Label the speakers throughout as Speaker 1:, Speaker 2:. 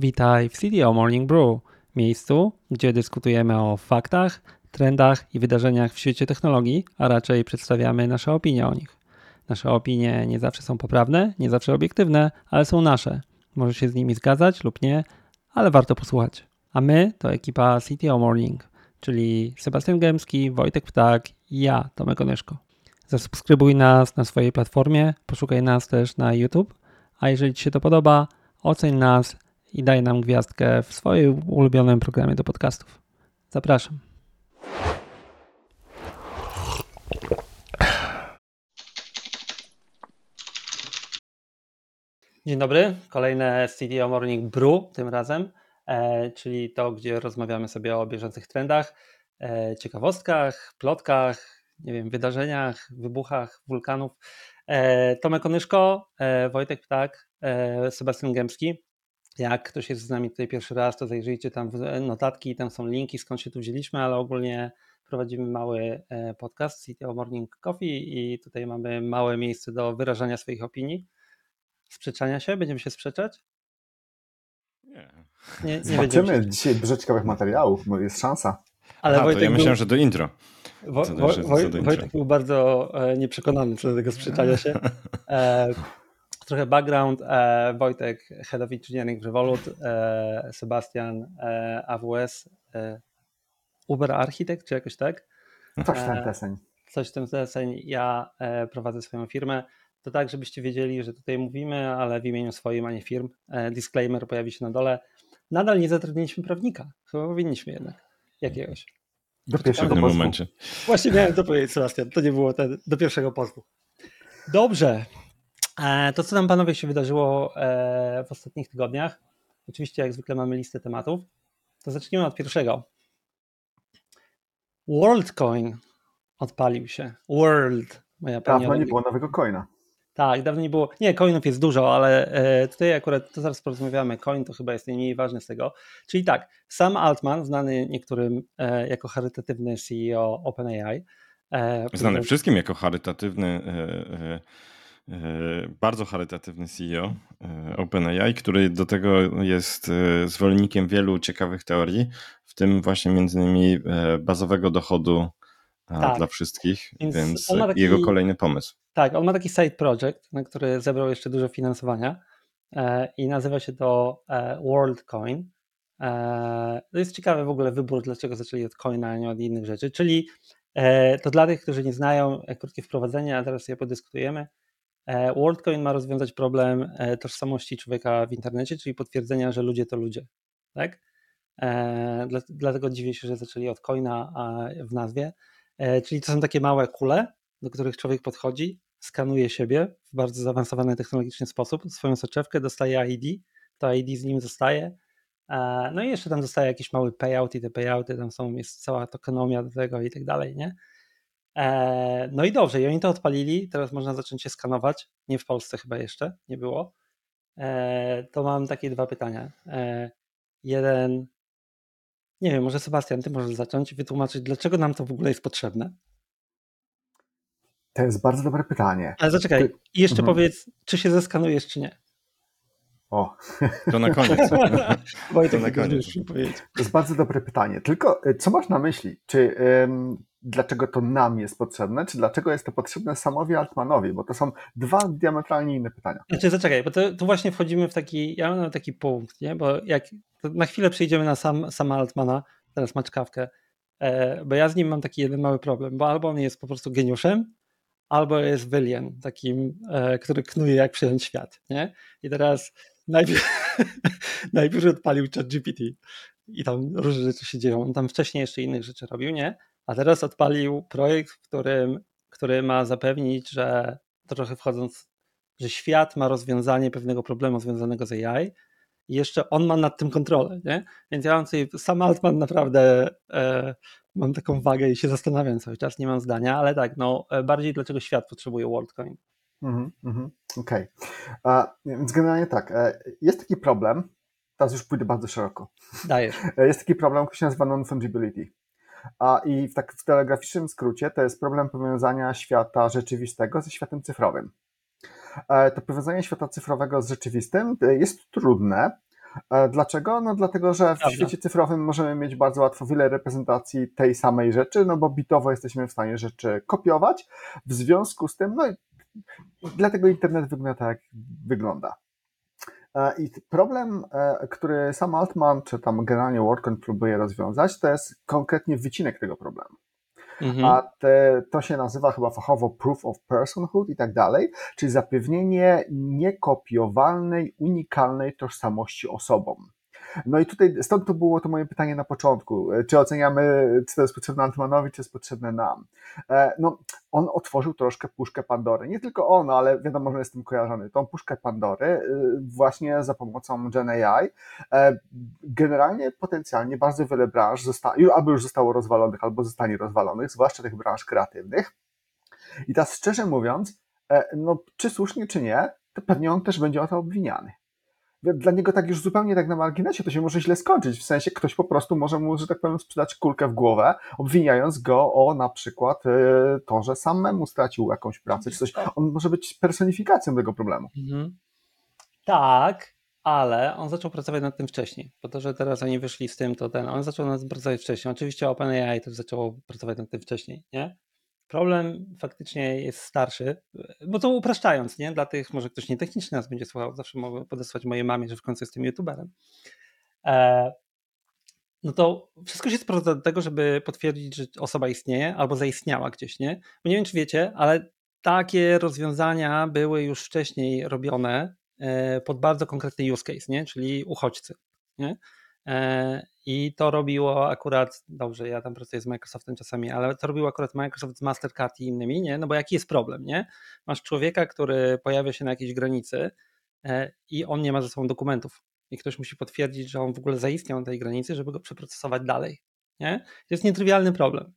Speaker 1: Witaj w CDO Morning Brew, miejscu, gdzie dyskutujemy o faktach, trendach i wydarzeniach w świecie technologii, a raczej przedstawiamy nasze opinie o nich. Nasze opinie nie zawsze są poprawne, nie zawsze obiektywne, ale są nasze. Możesz się z nimi zgadzać lub nie, ale warto posłuchać. A my to ekipa CTO Morning, czyli Sebastian Gębski, Wojtek Ptak i ja, Tomek Onyszko. Zasubskrybuj nas na swojej platformie, poszukaj nas też na YouTube, a jeżeli Ci się to podoba, oceń nas i daj nam gwiazdkę w swoim ulubionym programie do podcastów. Zapraszam. Dzień dobry, kolejne CDO Morning Brew tym razem, e, czyli to, gdzie rozmawiamy sobie o bieżących trendach, e, ciekawostkach, plotkach, nie wiem, wydarzeniach, wybuchach wulkanów. E, Tomek Onyszko, Wojtek Ptak, Sebastian Gębski. Jak ktoś jest z nami tutaj pierwszy raz, to zajrzyjcie tam w notatki, tam są linki, skąd się tu wzięliśmy, ale ogólnie prowadzimy mały e, podcast CTO Morning Coffee i tutaj mamy małe miejsce do wyrażania swoich opinii. Sprzeczania się? Będziemy się sprzeczać?
Speaker 2: Nie.
Speaker 1: Nie, nie
Speaker 3: Zobaczymy dzisiaj dużo ciekawych materiałów, bo jest szansa.
Speaker 1: Ale
Speaker 2: A, to
Speaker 1: Wojtek
Speaker 2: ja
Speaker 1: był,
Speaker 2: myślałem, że do intro.
Speaker 1: Wo,
Speaker 2: to
Speaker 1: Wo,
Speaker 2: zadęcie.
Speaker 1: Wojtek był bardzo e, nieprzekonany co do tego sprzeczania się. Trochę background. E, Wojtek, Head of Engineering w Revolut, e, Sebastian, e, AWS, e, Uber Architect, czy jakoś tak?
Speaker 3: Coś w ten
Speaker 1: E,
Speaker 3: deseń.
Speaker 1: coś w tym deseń. Ja e, prowadzę swoją firmę. To tak, żebyście wiedzieli, że tutaj mówimy, ale w imieniu swoim, a nie firm. E, disclaimer pojawi się na dole. Nadal nie zatrudniliśmy prawnika. Chyba powinniśmy jednak jakiegoś.
Speaker 3: Do pierwszego pozwu.
Speaker 2: momencie.
Speaker 1: Właśnie miałem to powiedzieć, Sebastian. To nie było ten, do pierwszego pozwu. Dobrze. E, To, co tam panowie się wydarzyło e, w ostatnich tygodniach, oczywiście jak zwykle mamy listę tematów, to zacznijmy od pierwszego. WorldCoin odpalił się. World, moja pani.
Speaker 3: Dawno nie było nowego coina.
Speaker 1: Tak, dawno nie było. Nie, coinów jest dużo, ale e, tutaj akurat to zaraz porozmawiamy. Coin to chyba jest najmniej ważny z tego. Czyli tak, Sam Altman, znany niektórym jako charytatywny CEO OpenAI.
Speaker 2: Znany
Speaker 1: który-
Speaker 2: wszystkim jako charytatywny, bardzo charytatywny CEO e, OpenAI, który do tego jest e, zwolennikiem wielu ciekawych teorii, w tym właśnie między innymi e, bazowego dochodu e,
Speaker 1: Tak.
Speaker 2: dla wszystkich,
Speaker 1: Więc
Speaker 2: więc
Speaker 1: taki-
Speaker 2: jego kolejny pomysł.
Speaker 1: Tak, on ma taki side project, na który zebrał jeszcze dużo finansowania e, i nazywa się to e, WorldCoin. E, to jest ciekawy w ogóle wybór, dlaczego zaczęli od coina, a nie od innych rzeczy. Czyli e, to dla tych, którzy nie znają, e, krótkie wprowadzenie, a teraz je podyskutujemy. E, WorldCoin ma rozwiązać problem e, tożsamości człowieka w internecie, czyli potwierdzenia, że ludzie to ludzie. Tak? E, dla, dlatego dziwię się, że zaczęli od coina w nazwie. Czyli to są takie małe kule, do których człowiek podchodzi, skanuje siebie w bardzo zaawansowany technologiczny sposób, swoją soczewkę, dostaje ID, to ID z nim zostaje. No i jeszcze tam zostaje jakiś mały payout i te payouty, tam są, jest cała tokenomia do tego i tak dalej, nie? E, No i dobrze, i oni to odpalili, teraz można zacząć się skanować, nie w Polsce chyba jeszcze, nie było. E, To mam takie dwa pytania. E, Jeden, nie wiem, może Sebastian, ty możesz zacząć i wytłumaczyć, dlaczego nam to w ogóle jest potrzebne.
Speaker 3: To jest bardzo dobre pytanie.
Speaker 1: Ale zaczekaj,
Speaker 3: Ty-
Speaker 1: i jeszcze
Speaker 3: Mhm.
Speaker 1: powiedz, czy się zeskanujesz, czy nie.
Speaker 3: O,
Speaker 2: To na koniec.
Speaker 1: Wojtek,
Speaker 2: na koniec.
Speaker 3: to jest bardzo dobre pytanie. Tylko y, co masz na myśli? Czy dlaczego to nam jest potrzebne, czy dlaczego jest to potrzebne samowi Altmanowi? Bo to są dwa diametralnie inne pytania.
Speaker 1: Znaczy, zaczekaj, bo to, tu właśnie wchodzimy w taki, ja mam taki punkt, nie? bo jak to na chwilę przejdziemy na sam, sama Altmana, teraz maczkawkę, e, bo ja z nim mam taki jeden mały problem, bo albo on jest po prostu geniuszem, albo jest William, takim, e, który knuje jak przejąć świat, nie? I teraz najpierw, najpierw odpalił ChatGPT i tam różne rzeczy się dzieją. On tam wcześniej jeszcze innych rzeczy robił, nie? A teraz odpalił projekt, w którym, który ma zapewnić, że trochę wchodząc, że świat ma rozwiązanie pewnego problemu związanego z AI i jeszcze on ma nad tym kontrolę, nie? Więc ja mam sobie, sam Altman naprawdę e, mam taką wagę i się zastanawiam cały czas, nie mam zdania, ale tak, no e, bardziej dlaczego świat potrzebuje WorldCoin.
Speaker 3: Mhm, mhm, Okej. A, Więc generalnie tak, e, jest taki problem, teraz już pójdę bardzo szeroko.
Speaker 1: Dajesz.
Speaker 3: E, Jest taki problem, który się nazywa non-fungibility. A I w, tak w telegraficznym skrócie to jest problem powiązania świata rzeczywistego ze światem cyfrowym. E, To powiązanie świata cyfrowego z rzeczywistym e, jest trudne, E, dlaczego? No dlatego, że w
Speaker 1: Prawda.
Speaker 3: świecie cyfrowym możemy mieć bardzo łatwo wiele reprezentacji tej samej rzeczy, no bo bitowo jesteśmy w stanie rzeczy kopiować. W związku z tym, no i dlatego internet wygląda tak, jak wygląda. E, I problem, e, który sam Altman, czy tam generalnie WordCoin próbuje rozwiązać, to jest konkretnie wycinek tego problemu.
Speaker 1: Mhm.
Speaker 3: A te, to się nazywa chyba fachowo proof of personhood i tak dalej, czyli zapewnienie niekopiowalnej, unikalnej tożsamości osobom. No i tutaj stąd to było to moje pytanie na początku. Czy oceniamy, czy to jest potrzebne Altmanowi, czy jest potrzebne nam? E, No, on otworzył troszkę puszkę Pandory. Nie tylko on, ale wiadomo, że jest tym kojarzony. Tą puszkę Pandory y, właśnie za pomocą Gen AI. E, Generalnie potencjalnie bardzo wiele branż zosta- albo już zostało rozwalonych, albo zostanie rozwalonych, zwłaszcza tych branż kreatywnych. I teraz szczerze mówiąc, e, no, czy słusznie, czy nie, to pewnie on też będzie o to obwiniany. Dla niego tak już zupełnie tak na marginesie to się może źle skończyć. W sensie ktoś po prostu może mu, że tak powiem, sprzedać kulkę w głowę, obwiniając go o na przykład e, to, że samemu stracił jakąś pracę czy coś. On może być personifikacją tego problemu.
Speaker 1: Mhm. Tak, ale on zaczął pracować nad tym wcześniej. Po to, że teraz oni wyszli z tym, to ten. On zaczął nad tym pracować wcześniej. Oczywiście OpenAI też zaczęło pracować nad tym wcześniej, nie? Problem faktycznie jest starszy, bo to upraszczając, nie? Dla tych, może ktoś nietechniczny nas będzie słuchał, zawsze mogę podesłać mojej mamie, że w końcu jestem youtuberem. E, no to wszystko się sprowadza do tego, żeby potwierdzić, że osoba istnieje albo zaistniała gdzieś, nie? Bo nie wiem, czy wiecie, ale takie rozwiązania były już wcześniej robione e, pod bardzo konkretny use case, nie? czyli uchodźcy. Nie? E, I to robiło akurat, dobrze, ja tam pracuję z Microsoftem czasami, ale to robiło akurat Microsoft z Mastercard i innymi, nie? No bo jaki jest problem, nie? Masz człowieka, który pojawia się na jakiejś granicy e, i on nie ma ze sobą dokumentów. I ktoś musi potwierdzić, że on w ogóle zaistniał na tej granicy, żeby go przeprocesować dalej. Nie? To jest nietrywialny problem.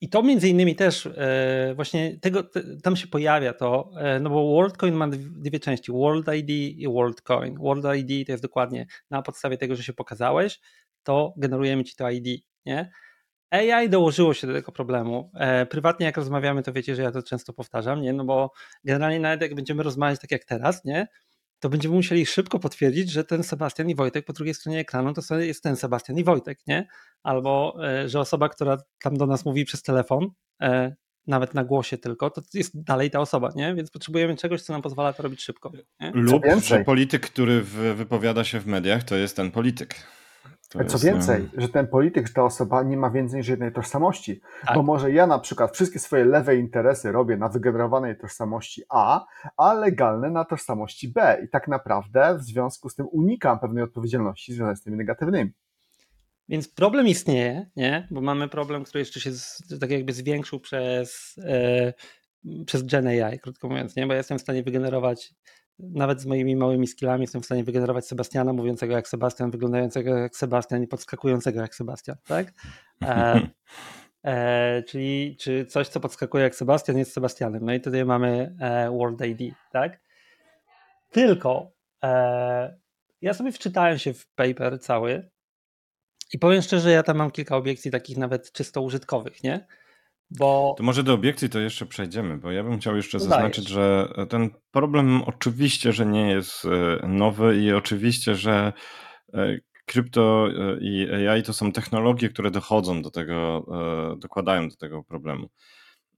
Speaker 1: I to między innymi też e, właśnie tego, te, tam się pojawia to, e, no bo WorldCoin ma dwie części, World ID i WorldCoin. World ID to jest dokładnie na podstawie tego, że się pokazałeś, to generujemy ci to ID, nie? AI dołożyło się do tego problemu. E, prywatnie jak rozmawiamy, to wiecie, że ja to często powtarzam, nie? No bo generalnie nawet jak będziemy rozmawiać tak jak teraz, nie? To będziemy musieli szybko potwierdzić, że ten Sebastian i Wojtek po drugiej stronie ekranu to jest ten Sebastian i Wojtek, nie? Albo e, że osoba, która tam do nas mówi przez telefon, e, nawet na głosie tylko, to jest dalej ta osoba, nie? Więc potrzebujemy czegoś, co nam pozwala to robić szybko. Nie?
Speaker 2: Lub, że polityk, który wypowiada się w mediach, to jest ten polityk. To
Speaker 3: Co
Speaker 2: jest,
Speaker 3: więcej,
Speaker 2: e,
Speaker 3: że ten polityk, że ta osoba nie ma więcej niż jednej tożsamości.
Speaker 1: Tak.
Speaker 3: Bo może ja na przykład wszystkie swoje lewe interesy robię na wygenerowanej tożsamości A, a legalne na tożsamości B. I tak naprawdę w związku z tym unikam pewnej odpowiedzialności związanej z tymi negatywnymi.
Speaker 1: Więc problem istnieje, nie? Bo mamy problem, który jeszcze się z, tak jakby zwiększył przez, e, przez Gen AI, krótko mówiąc, nie? Bo ja jestem w stanie wygenerować, nawet z moimi małymi skillami, jestem w stanie wygenerować Sebastiana mówiącego jak Sebastian, wyglądającego jak Sebastian i podskakującego jak Sebastian, tak? E, e, czyli czy coś, co podskakuje jak Sebastian, jest Sebastianem. No i tutaj mamy e, World ID, tak? Tylko e, ja sobie wczytałem się w paper cały i powiem szczerze, ja tam mam kilka obiekcji takich nawet czysto użytkowych, nie? Bo
Speaker 2: To może do obiekcji to jeszcze przejdziemy, bo ja bym chciał jeszcze zaznaczyć, że ten problem oczywiście, że nie jest e, nowy i oczywiście, że e, krypto e, i AI to są technologie, które dochodzą do tego, e, dokładają do tego problemu.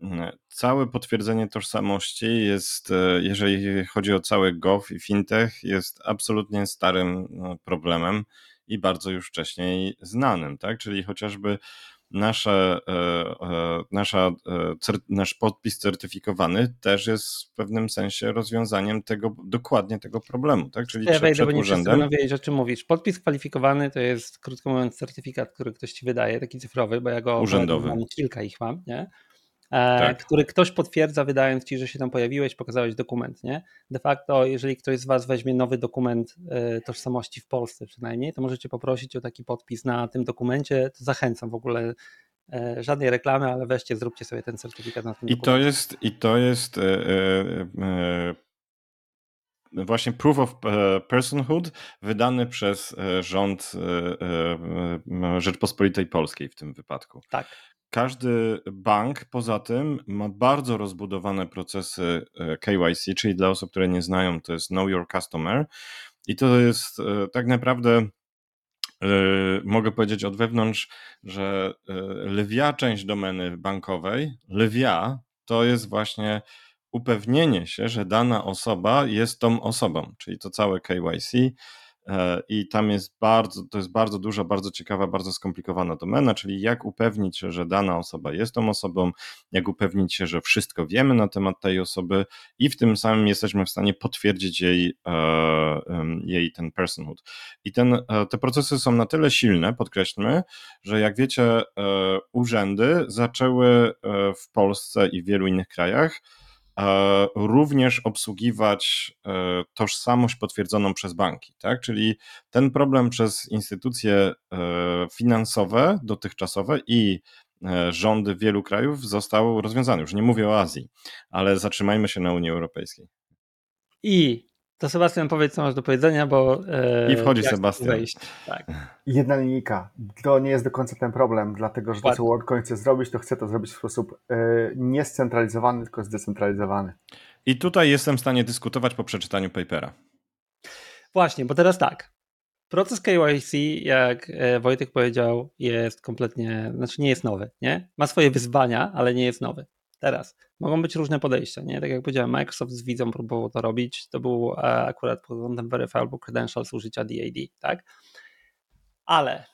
Speaker 2: Mm, Całe potwierdzenie tożsamości jest, e, jeżeli chodzi o cały gov i fintech, jest absolutnie starym no, problemem i bardzo już wcześniej znanym, tak? Czyli chociażby nasze, e, e, nasza, e, cer- nasz podpis certyfikowany też jest w pewnym sensie rozwiązaniem tego, dokładnie tego problemu, tak? Czyli
Speaker 1: ja wejdę, bo nie
Speaker 2: urzędem.
Speaker 1: wiedzieć, o czym mówisz. Podpis kwalifikowany to jest, krótko mówiąc, certyfikat, który ktoś ci wydaje, taki cyfrowy, bo ja go
Speaker 2: Urzędowy.
Speaker 1: mam, kilka ich mam, nie? E,
Speaker 2: Tak.
Speaker 1: który ktoś potwierdza, wydając ci, że się tam pojawiłeś, pokazałeś dokument, nie? De facto, jeżeli ktoś z was weźmie nowy dokument e, tożsamości w Polsce przynajmniej, to możecie poprosić o taki podpis na tym dokumencie. To zachęcam w ogóle e, żadnej reklamy, ale weźcie, zróbcie sobie ten certyfikat na tym
Speaker 2: I to
Speaker 1: dokumencie.
Speaker 2: jest, i to jest e, e, e, właśnie proof of personhood wydany przez rząd Rzeczpospolitej Polskiej w tym wypadku.
Speaker 1: Tak.
Speaker 2: Każdy bank poza tym ma bardzo rozbudowane procesy e, KYC, czyli dla osób, które nie znają, to jest Know Your Customer. I to jest tak naprawdę mogę powiedzieć od wewnątrz, że lwia część domeny bankowej, lwia to jest właśnie upewnienie się, że dana osoba jest tą osobą, czyli to całe KYC, E, I tam jest bardzo, to jest bardzo duża, bardzo ciekawa, bardzo skomplikowana domena, czyli jak upewnić się, że dana osoba jest tą osobą, jak upewnić się, że wszystko wiemy na temat tej osoby i w tym samym jesteśmy w stanie potwierdzić jej, e, jej ten personhood. I ten, e, te procesy są na tyle silne, podkreślmy, że jak wiecie, urzędy zaczęły w Polsce i w wielu innych krajach E, również obsługiwać e, tożsamość potwierdzoną przez banki. Tak? Czyli ten problem przez instytucje e, finansowe dotychczasowe i rządy wielu krajów został rozwiązany. Już nie mówię o Azji, ale zatrzymajmy się na Unii Europejskiej.
Speaker 1: I to Sebastian powiedz, co masz do powiedzenia, bo.
Speaker 2: E, I wchodzi Sebastian.
Speaker 3: Tak. Jedna linijka. To nie jest do końca ten problem, dlatego że to, co WorldCoin chce zrobić, to chce to zrobić w sposób e, nie scentralizowany, tylko zdecentralizowany.
Speaker 2: I tutaj jestem w stanie dyskutować po przeczytaniu papera.
Speaker 1: Właśnie, bo teraz tak. Proces KYC, jak e, Wojtek powiedział, jest kompletnie, znaczy nie jest nowy, nie? Ma swoje wyzwania, ale nie jest nowy. Teraz mogą być różne podejścia, nie? Tak jak powiedziałem, Microsoft z Widzą próbował to robić. To był e, akurat pod kątem Verifiable Credentials użycia DAD, tak? Ale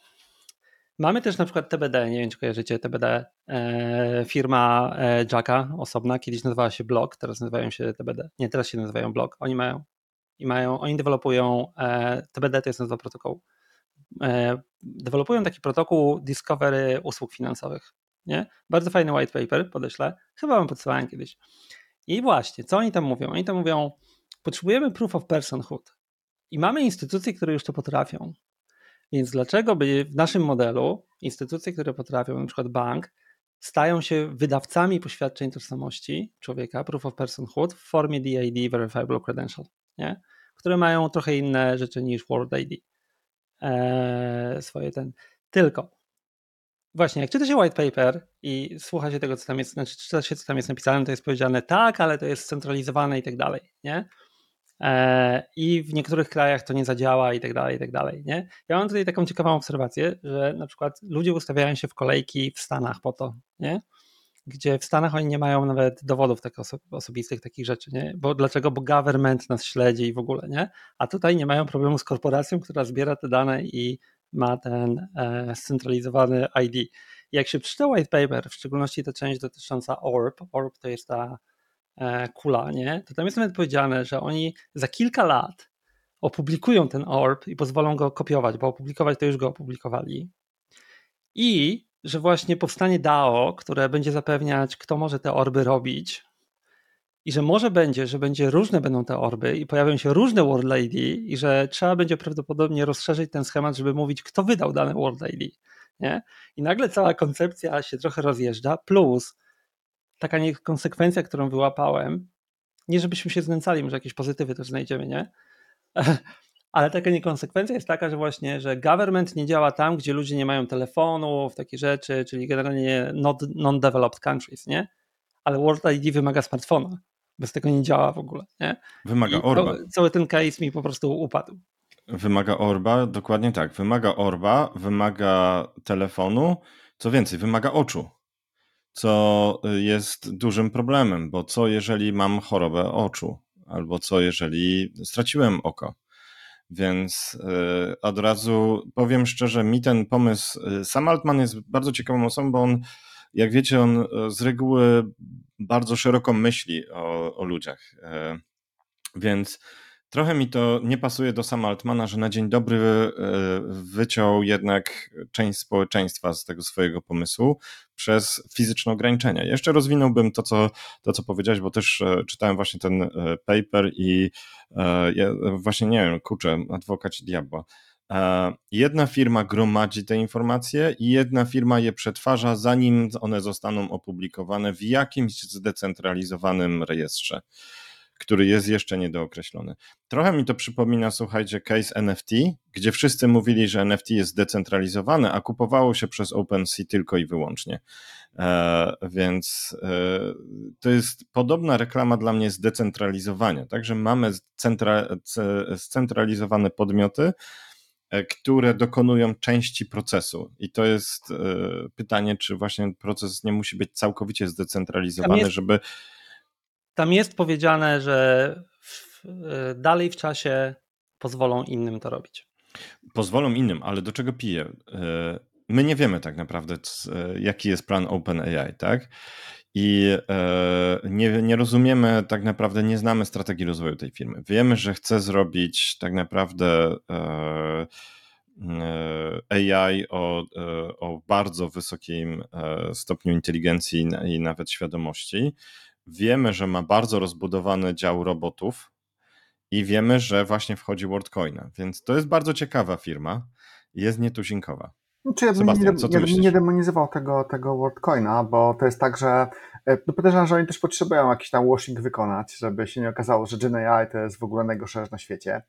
Speaker 1: mamy też na przykład TBD, nie wiem czy kojarzycie TBD, e, firma e, Jacka osobna, kiedyś nazywała się Block, teraz nazywają się TBD. Nie, teraz się nazywają Block. Oni mają i mają, oni dewelopują, TBD to jest nazwa protokołu, dewelopują taki protokół discovery usług finansowych. Nie? Bardzo fajny white paper, podeślę. Chyba wam podsyłałem kiedyś. I właśnie, co oni tam mówią? Oni tam mówią, potrzebujemy proof of personhood. I mamy instytucje, które już to potrafią. Więc dlaczego by w naszym modelu instytucje, które potrafią, na przykład bank, stają się wydawcami poświadczeń tożsamości człowieka, proof of personhood, w formie DID, Verifiable Credential, nie? które mają trochę inne rzeczy niż World ID. Eee, swoje ten. Tylko Właśnie, jak czyta się white paper i słucha się tego, co tam jest, znaczy czyta się, co tam jest napisane, to jest powiedziane tak, ale to jest scentralizowane i tak dalej, nie? E, I w niektórych krajach to nie zadziała i tak dalej, i tak dalej, nie? Ja mam tutaj taką ciekawą obserwację, że na przykład ludzie ustawiają się w kolejki w Stanach po to, nie? Gdzie w Stanach oni nie mają nawet dowodów tak oso osobistych, takich rzeczy, nie? Bo dlaczego? Bo government nas śledzi i w ogóle, nie? A tutaj nie mają problemu z korporacją, która zbiera te dane i ma ten e, scentralizowany ID. Jak się przeczyta white paper, w szczególności ta część dotycząca ORB, ORB to jest ta e, kula, nie? to tam jest nawet powiedziane, że oni za kilka lat opublikują ten ORB i pozwolą go kopiować, bo opublikować to już go opublikowali. I że właśnie powstanie DAO, które będzie zapewniać, kto może te orby robić, i że może będzie, że będzie różne będą te orby i pojawią się różne World ID i że trzeba będzie prawdopodobnie rozszerzyć ten schemat, żeby mówić, kto wydał dane World ID. Nie? I nagle cała koncepcja się trochę rozjeżdża, plus taka konsekwencja, którą wyłapałem, nie żebyśmy się znęcali, może jakieś pozytywy też znajdziemy, nie? Ale taka niekonsekwencja jest taka, że właśnie, że government nie działa tam, gdzie ludzie nie mają telefonów, takie rzeczy, czyli generalnie non-developed countries, nie? Ale World ID wymaga smartfona. Bez tego nie działa w ogóle. Nie?
Speaker 2: Wymaga I orba.
Speaker 1: cały ten case mi po prostu upadł.
Speaker 2: Wymaga orba, dokładnie tak. Wymaga orba, wymaga telefonu, co więcej, wymaga oczu. Co jest dużym problemem, bo co jeżeli mam chorobę oczu, albo co jeżeli straciłem oko. Więc yy, od razu powiem szczerze, mi ten pomysł. Y, Sam Altman jest bardzo ciekawą osobą, bo on jak wiecie, on e, z reguły bardzo szeroko myśli o, o ludziach. E, więc trochę mi to nie pasuje do sama Altmana, że na dzień dobry e, wyciął jednak część społeczeństwa z tego swojego pomysłu przez fizyczne ograniczenia. Jeszcze rozwinąłbym to, co, to, co powiedziałeś, bo też czytałem właśnie ten paper i ja właśnie nie wiem, kurczę, adwokaci diabła. Jedna firma gromadzi te informacje i jedna firma je przetwarza, zanim one zostaną opublikowane w jakimś zdecentralizowanym rejestrze. który jest jeszcze niedookreślony. Trochę mi to przypomina, słuchajcie, case NFT, gdzie wszyscy mówili, że NFT jest zdecentralizowane, a kupowało się przez OpenSea tylko i wyłącznie. E, więc e, to jest podobna reklama dla mnie zdecentralizowania. Także mamy scentralizowane podmioty, które dokonują części procesu. I to jest pytanie, czy właśnie proces nie musi być całkowicie zdecentralizowany,
Speaker 1: jest,
Speaker 2: żeby.
Speaker 1: Tam jest powiedziane, że w, dalej w czasie pozwolą innym to robić.
Speaker 2: Pozwolą innym, ale do czego piję? my nie wiemy tak naprawdę, jaki jest plan OpenAI, tak? I e, nie, nie rozumiemy, tak naprawdę nie znamy strategii rozwoju tej firmy. Wiemy, że chce zrobić tak naprawdę e, e, AI o, o bardzo wysokim stopniu inteligencji i nawet świadomości. Wiemy, że ma bardzo rozbudowany dział robotów i wiemy, że właśnie wchodzi WorldCoina, więc to jest bardzo ciekawa firma. Jest nietuzinkowa.
Speaker 3: Znaczy, ja bym Sebastian, nie, nie, nie, demonizował tego, tego WorldCoina, bo to jest tak, że e, no podejrzewam, że oni też potrzebują jakiś tam washing wykonać, żeby się nie okazało, że GenAI to jest w ogóle najgorsze na świecie.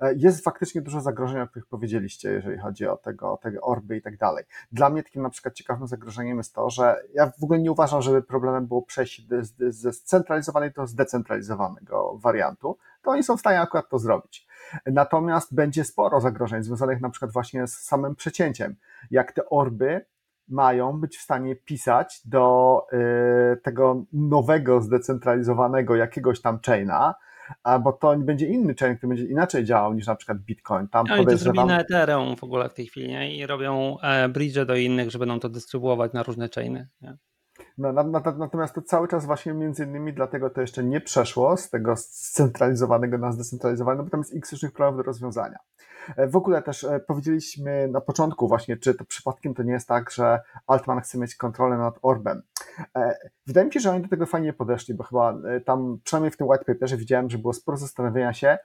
Speaker 3: E, jest faktycznie dużo zagrożeń, o których powiedzieliście, jeżeli chodzi o tego, o tego orby i tak dalej. Dla mnie takim na przykład ciekawym zagrożeniem jest to, że ja w ogóle nie uważam, żeby problemem było przejść ze scentralizowanej do zdecentralizowanego wariantu, to oni są w stanie akurat to zrobić. Natomiast będzie sporo zagrożeń związanych na przykład właśnie z samym przecięciem. Jak te orby mają być w stanie pisać do y, tego nowego, zdecentralizowanego jakiegoś tam chaina, bo to będzie inny chain, który będzie inaczej działał niż na przykład Bitcoin.
Speaker 1: Tam Oni to zrobili na Ethereum w ogóle w tej chwili nie? i robią e, bridge do innych, że będą to dystrybuować na różne chainy. Nie?
Speaker 3: No, natomiast to cały czas właśnie między innymi dlatego to jeszcze nie przeszło z tego scentralizowanego na zdecentralizowane, bo tam jest x różnych problemów do rozwiązania. E, w ogóle też e, powiedzieliśmy na początku właśnie, czy to przypadkiem to nie jest tak, że Altman chce mieć kontrolę nad Orbem. E, wydaje mi się, że oni do tego fajnie podeszli, bo chyba tam, przynajmniej w tym white paperze widziałem, że było sporo zastanowienia się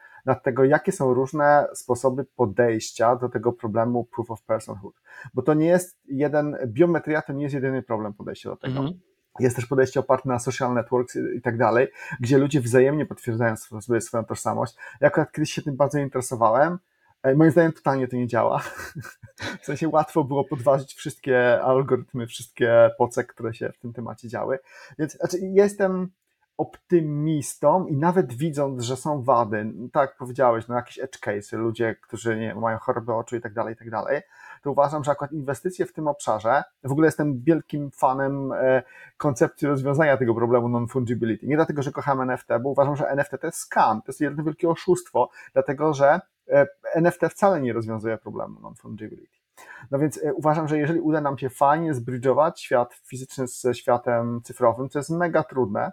Speaker 3: tego, jakie są różne sposoby podejścia do tego problemu proof of personhood. Bo to nie jest jeden, biometria to nie jest jedyny problem podejścia do tego. -hmm. Jest też podejście oparte na social networks i tak dalej, gdzie ludzie wzajemnie potwierdzają sobie swoją tożsamość. Ja akurat kiedyś się tym bardzo interesowałem, E, moim zdaniem totalnie to nie działa. W sensie łatwo było podważyć wszystkie algorytmy, wszystkie poce, które się w tym temacie działy. Więc znaczy, jestem optymistą i nawet widząc, że są wady, tak jak powiedziałeś, no jakieś edge case, ludzie, którzy nie mają choroby oczu i tak dalej, i tak dalej, to uważam, że akurat inwestycje w tym obszarze, w ogóle jestem wielkim fanem e, koncepcji rozwiązania tego problemu non-fungibility. Nie dlatego, że kocham NFT, bo uważam, że NFT to jest scam, to jest jedno wielkie oszustwo, dlatego, że E, NFT wcale nie rozwiązuje problemu non-fungibility. No więc e, uważam, że jeżeli uda nam się fajnie zbridżować świat fizyczny ze światem cyfrowym, to jest mega trudne,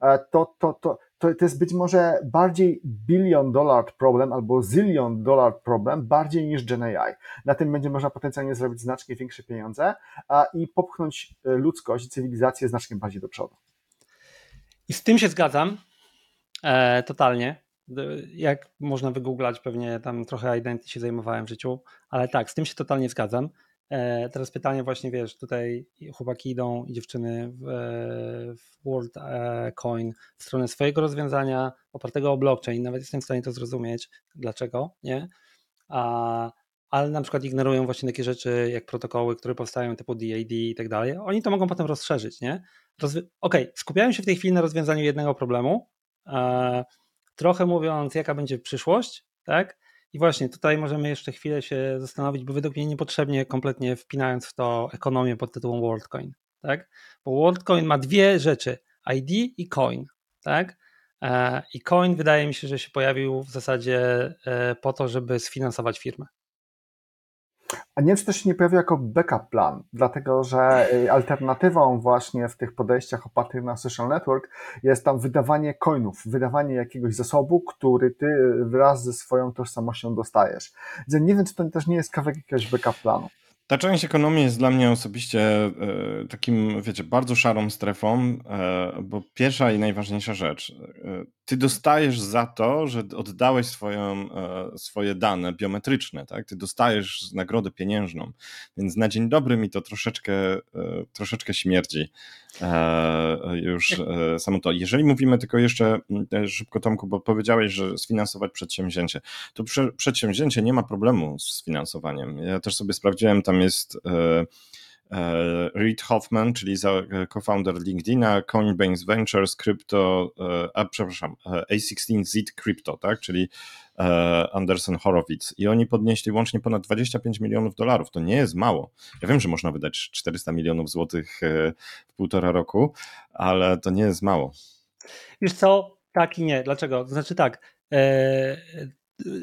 Speaker 3: to, to, to, to, to jest być może bardziej billion dollar problem albo zillion dollar problem bardziej niż GenAI. Na tym będzie można potencjalnie zrobić znacznie większe pieniądze i popchnąć ludzkość i cywilizację znacznie bardziej do przodu.
Speaker 1: I z tym się zgadzam e, totalnie jak można wygooglać, pewnie tam trochę identity się zajmowałem w życiu, ale tak, z tym się totalnie zgadzam. E, teraz pytanie właśnie, wiesz, tutaj chłopaki idą i dziewczyny w, w World e, w stronę swojego rozwiązania opartego o blockchain, nawet jestem w stanie to zrozumieć, dlaczego, nie? A, ale na przykład ignorują właśnie takie rzeczy jak protokoły, które powstają typu DAD i tak dalej. Oni to mogą potem rozszerzyć, nie? Rozwi- Okej, okay, skupiają się w tej chwili na rozwiązaniu jednego problemu, e, trochę mówiąc, jaka będzie przyszłość, tak? I właśnie tutaj możemy jeszcze chwilę się zastanowić, bo według mnie niepotrzebnie kompletnie wpinając w to ekonomię pod tytułem WorldCoin, tak? Bo WorldCoin ma dwie rzeczy, ID i coin, tak? E, I coin wydaje mi się, że się pojawił w zasadzie e, po to, żeby sfinansować firmę.
Speaker 3: A nie wiem, czy to się nie pojawi jako backup plan, dlatego że y, alternatywą właśnie w tych podejściach opartych na social network jest tam wydawanie coinów, wydawanie jakiegoś zasobu, który ty wraz ze swoją tożsamością dostajesz. Więc nie wiem, czy to też nie jest kawałek jakiegoś backup planu.
Speaker 2: Ta część ekonomii jest dla mnie osobiście e, takim, wiecie, bardzo szarą strefą, e, bo pierwsza i najważniejsza rzecz, e, ty dostajesz za to, że oddałeś swoją, swoje dane biometryczne, tak? Ty dostajesz nagrodę pieniężną, więc na dzień dobry mi to troszeczkę, troszeczkę śmierdzi już samo to. Jeżeli mówimy tylko jeszcze szybko Tomku, bo powiedziałeś, że sfinansować przedsięwzięcie, to przedsięwzięcie nie ma problemu z sfinansowaniem. Ja też sobie sprawdziłem, tam jest e, e, Reid Hoffman, czyli co-founder LinkedIna, Coinbase Ventures, Crypto, e, a przepraszam, A16Z Crypto, tak, czyli Anderson Horowitz. I oni podnieśli łącznie ponad 25 milionów dolarów. To nie jest mało. Ja wiem, że można wydać 400 milionów złotych w półtora roku, ale to nie jest mało.
Speaker 1: Wiesz co? Tak i nie. Dlaczego? Znaczy tak.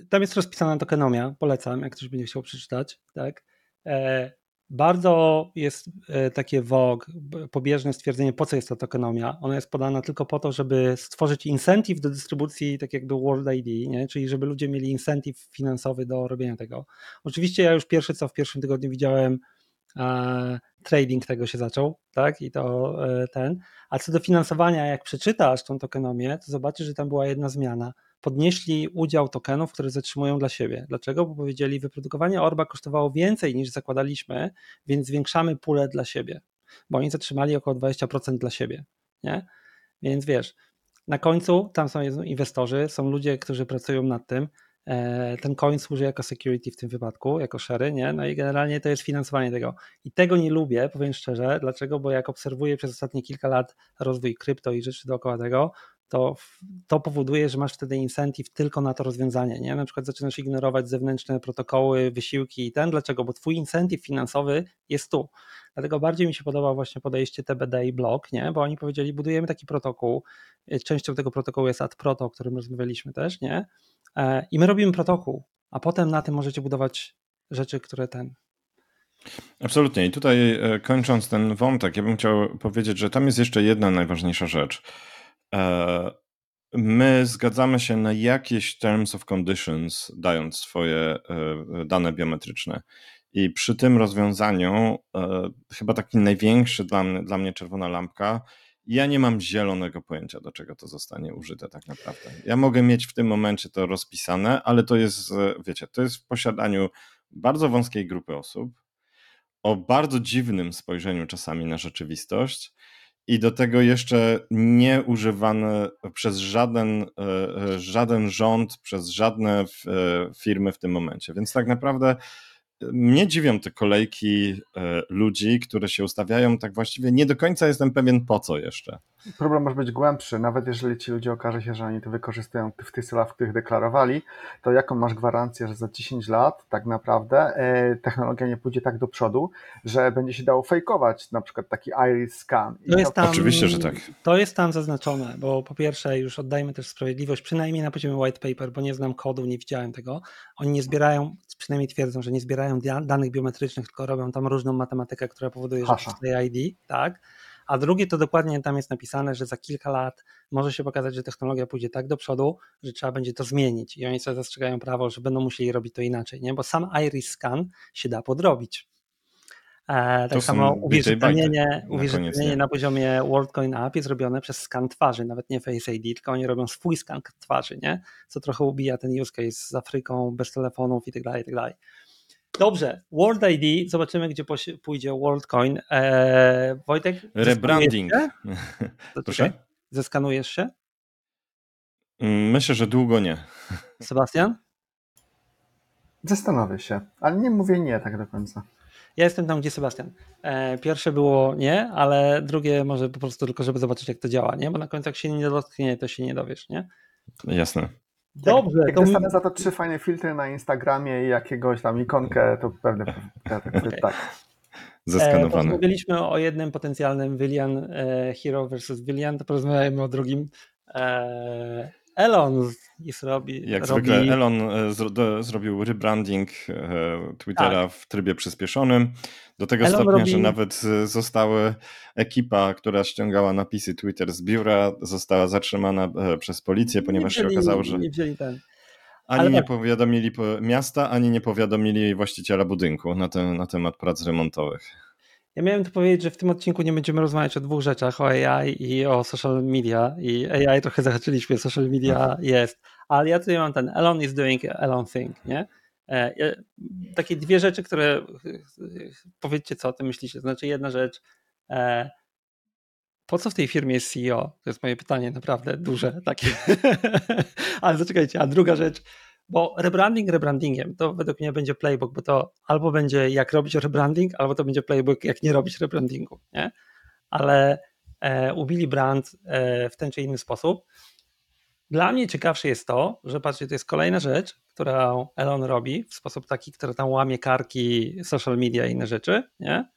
Speaker 1: tam jest rozpisana tokenomia, polecam, jak ktoś będzie chciał przeczytać, tak? E, bardzo jest e, takie WOG, pobieżne stwierdzenie, po co jest ta tokenomia. Ona jest podana tylko po to, żeby stworzyć incentive do dystrybucji, tak jakby World ID, nie? czyli żeby ludzie mieli incentive finansowy do robienia tego. Oczywiście ja już pierwszy co w pierwszym tygodniu widziałem, e, trading tego się zaczął, tak, i to e, ten. A co do finansowania, jak przeczytasz tą tokenomię, to zobaczysz, że tam była jedna zmiana – podnieśli udział tokenów, które zatrzymują dla siebie. Dlaczego? Bo powiedzieli, wyprodukowanie Orba kosztowało więcej niż zakładaliśmy, więc zwiększamy pulę dla siebie, bo oni zatrzymali około 20% dla siebie. Nie? Więc wiesz, na końcu tam są inwestorzy, są ludzie, którzy pracują nad tym. E, ten coin służy jako security w tym wypadku, jako sherry, nie? No i generalnie to jest finansowanie tego. I tego nie lubię, powiem szczerze. Dlaczego? Bo jak obserwuję przez ostatnie kilka lat rozwój krypto i rzeczy dookoła tego, to, to powoduje, że masz wtedy incentive tylko na to rozwiązanie. Nie? Na przykład zaczynasz ignorować zewnętrzne protokoły, wysiłki i ten. Dlaczego? Bo twój incentive finansowy jest tu. Dlatego bardziej mi się podoba właśnie podejście TBD i Block, nie? bo oni powiedzieli, budujemy taki protokół. Częścią tego protokołu jest AdProto, o którym rozmawialiśmy też, nie? E, I my robimy protokół, a potem na tym możecie budować rzeczy, które ten,
Speaker 2: Absolutnie. I tutaj e, kończąc ten wątek, ja bym chciał powiedzieć, że tam jest jeszcze jedna najważniejsza rzecz. E, my zgadzamy się na jakieś terms of conditions, dając swoje e, dane biometryczne. I przy tym rozwiązaniu, e, chyba taki największy dla mnie, dla mnie czerwona lampka, ja nie mam zielonego pojęcia, do czego to zostanie użyte tak naprawdę. Ja mogę mieć w tym momencie to rozpisane, ale to jest, wiecie, to jest w posiadaniu bardzo wąskiej grupy osób, o bardzo dziwnym spojrzeniu czasami na rzeczywistość i do tego jeszcze nie używane przez żaden, e, e, żaden rząd, przez żadne e, firmy w tym momencie. Więc tak naprawdę mnie dziwią te kolejki ludzi, które się ustawiają, tak właściwie nie do końca jestem pewien po co jeszcze.
Speaker 3: Problem może być głębszy, nawet jeżeli ci ludzie okaże się, że oni to wykorzystują w tych celach, w których deklarowali, to jaką masz gwarancję, że za 10 lat tak naprawdę technologia nie pójdzie tak do przodu, że będzie się dało fejkować na przykład taki iris scan.
Speaker 1: To jest tam,
Speaker 2: Oczywiście, że tak.
Speaker 1: To jest tam zaznaczone, bo po pierwsze już oddajmy też sprawiedliwość, przynajmniej na poziomie white paper, bo nie znam kodu, nie widziałem tego. Oni nie zbierają, przynajmniej twierdzą, że nie zbierają danych biometrycznych, tylko robią tam różną matematykę, która powoduje, że przestaje ID, tak? A drugie to dokładnie tam jest napisane, że za kilka lat może się pokazać, że technologia pójdzie tak do przodu, że trzeba będzie to zmienić. I oni sobie zastrzegają prawo, że będą musieli robić to inaczej, nie? bo sam iris scan się da podrobić. E, tak samo uwierzytelnienie, uwierzytelnienie na poziomie WorldCoin App jest robione przez skan twarzy, nawet nie Face ID, tylko oni robią swój skan twarzy, nie? co trochę ubija ten use case z Afryką, bez telefonów i tak Dobrze, World ID, zobaczymy gdzie pójdzie WorldCoin. Eee, Wojtek?
Speaker 2: Rebranding.
Speaker 1: Proszę? Zeskanujesz się?
Speaker 2: Mm, myślę, że długo nie.
Speaker 1: Sebastian?
Speaker 3: Zastanowię się, ale nie mówię nie tak do końca.
Speaker 1: Ja jestem tam, gdzie Sebastian. E, pierwsze było nie, ale drugie może po prostu tylko, żeby zobaczyć, jak to działa, nie? Bo na końcu jak się nie dotknie, to się nie dowiesz, nie?
Speaker 2: Jasne.
Speaker 3: Dobrze. Jak, jak dostanę mi... za to trzy fajne filtry na Instagramie i jakiegoś tam ikonkę, to pewnie tak. tak.
Speaker 2: Zeskanowane.
Speaker 1: Porozmawialiśmy o jednym potencjalnym Willian e, Hero versus Willian, to porozmawiajmy o drugim. E, Elon zrobi.
Speaker 2: Jak
Speaker 1: robi...
Speaker 2: zwykle Elon e, zrobił rebranding Twittera tak. w trybie przyspieszonym. Do tego Elon stopnia, robi... że nawet zostały ekipa, która ściągała napisy Twitter z biura, została zatrzymana przez policję, ponieważ wzięli, się okazało, że.
Speaker 1: Nie wzięli ten.
Speaker 2: Ani
Speaker 1: Ale
Speaker 2: nie
Speaker 1: tak.
Speaker 2: powiadomili po- miasta, ani nie powiadomili właściciela budynku na, ten, na temat prac remontowych.
Speaker 1: Ja miałem tu powiedzieć, że w tym odcinku nie będziemy rozmawiać o dwóch rzeczach, o AI i o social media. I AI trochę zahaczyliśmy, social media jest. Ale ja tutaj mam ten Elon is doing Elon thing, nie? E, ja- Takie dwie rzeczy, które powiedzcie, co o tym myślicie. Znaczy jedna rzecz, e, po co w tej firmie jest CEO? To jest moje pytanie, naprawdę duże takie. Ale zaczekajcie, a druga rzecz, bo rebranding rebrandingiem, to według mnie będzie playbook, bo to albo będzie jak robić rebranding, albo to będzie playbook jak nie robić rebrandingu, nie? Ale e, ubili brand e, w ten czy inny sposób. Dla mnie ciekawsze jest to, że patrzcie, to jest kolejna rzecz, którą Elon robi w sposób taki, który tam łamie karki social media i inne rzeczy, nie?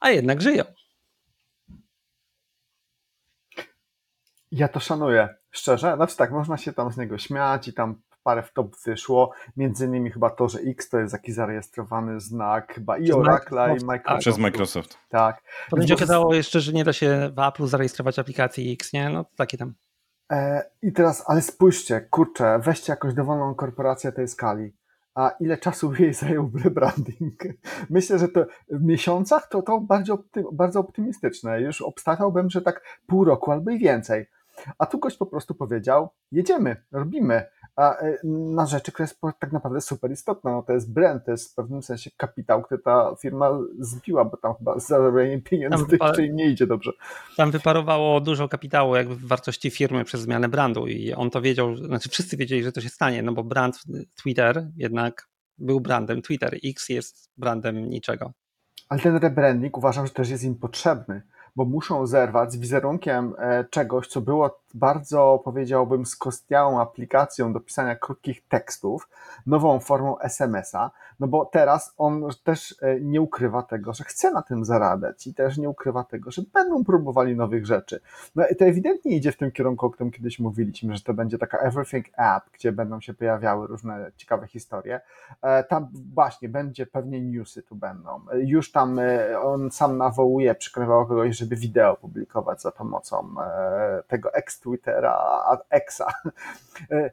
Speaker 1: A jednak żyją.
Speaker 3: Ja to szanuję, szczerze. Znaczy tak, można się tam z niego śmiać i tam parę w top wyszło. Między innymi chyba to, że X to jest jakiś zarejestrowany znak chyba i Oracla i
Speaker 1: Microsoft.
Speaker 2: Przez Microsoft.
Speaker 3: Tak. To-
Speaker 1: okazało jeszcze, że nie da się w Apple zarejestrować aplikacji X, nie? No takie tam.
Speaker 3: E, I teraz, ale spójrzcie, kurczę, weźcie jakąś dowolną korporację tej skali. A ile czasu jej zajął rebranding? Myślę, że to w miesiącach to, to bardzo, bardzo optymistyczne. Już obstawiałbym, że tak pół roku albo i więcej. A tu gość po prostu powiedział: jedziemy, robimy. A e, na rzeczy, która jest tak naprawdę super istotna. No to jest brand, to jest w pewnym sensie kapitał, który ta firma zbiła, bo tam chyba zarabianie pieniędzy
Speaker 1: wypa-
Speaker 3: jeszcze nie idzie dobrze.
Speaker 1: Tam wyparowało dużo kapitału jakby w wartości firmy przez zmianę brandu i on to wiedział, znaczy wszyscy wiedzieli, że to się stanie, no bo brand Twitter jednak był brandem Twitter. X jest brandem niczego.
Speaker 3: Ale ten rebranding uważam, że też jest im potrzebny, bo muszą zerwać z wizerunkiem e, czegoś, co było bardzo, powiedziałbym, skostniałą aplikacją do pisania krótkich tekstów, nową formą SMS-a, no bo teraz on też e, nie ukrywa tego, że chce na tym zarabiać i też nie ukrywa tego, że będą próbowali nowych rzeczy. No i to ewidentnie idzie w tym kierunku, o którym kiedyś mówiliśmy, że to będzie taka everything app, gdzie będą się pojawiały różne ciekawe historie. E, Tam właśnie będzie pewnie newsy tu będą. Już tam e, on sam nawołuje, przekonywał kogoś, żeby wideo publikować za pomocą tego ex-Twittera, a- exa. E,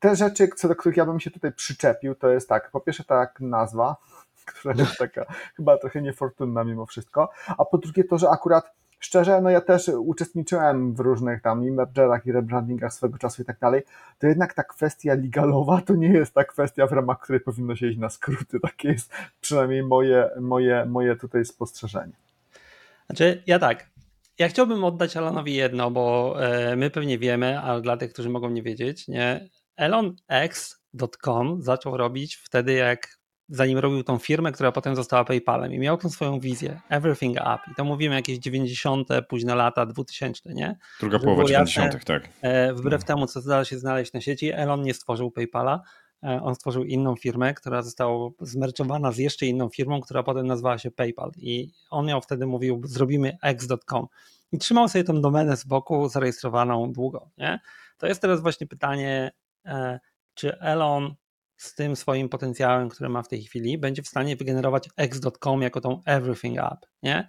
Speaker 3: Te rzeczy, co do których ja bym się tutaj przyczepił, to jest tak, po pierwsze tak nazwa, która jest taka chyba trochę niefortunna mimo wszystko, a po drugie to, że akurat szczerze, no ja też uczestniczyłem w różnych tam i mergerach i rebrandingach swego czasu i tak dalej, to jednak ta kwestia legalowa to nie jest ta kwestia, w ramach której powinno się iść na skróty. Takie jest przynajmniej moje, moje, moje tutaj spostrzeżenie.
Speaker 1: Znaczy, ja tak. Ja chciałbym oddać Elonowi jedno, bo e, my pewnie wiemy, ale dla tych, którzy mogą nie wiedzieć, nie. ElonX.com zaczął robić wtedy, jak zanim robił tą firmę, która potem została PayPalem i miał tą swoją wizję, Everything Up. I to mówimy jakieś 90., późne lata, 2000, nie?
Speaker 2: Druga
Speaker 1: Żeby
Speaker 2: połowa
Speaker 1: było jasne,
Speaker 2: 90., tak.
Speaker 1: E, Wbrew temu, co da się znaleźć na sieci, Elon nie stworzył PayPala. E, On stworzył inną firmę, która została zmerczowana z jeszcze inną firmą, która potem nazwała się PayPal. I on miał wtedy mówił, zrobimy x.com. I trzymał sobie tą domenę z boku, zarejestrowaną długo. Nie? To jest teraz właśnie pytanie, e, czy Elon z tym swoim potencjałem, który ma w tej chwili, będzie w stanie wygenerować x.com jako tą everything app. Nie?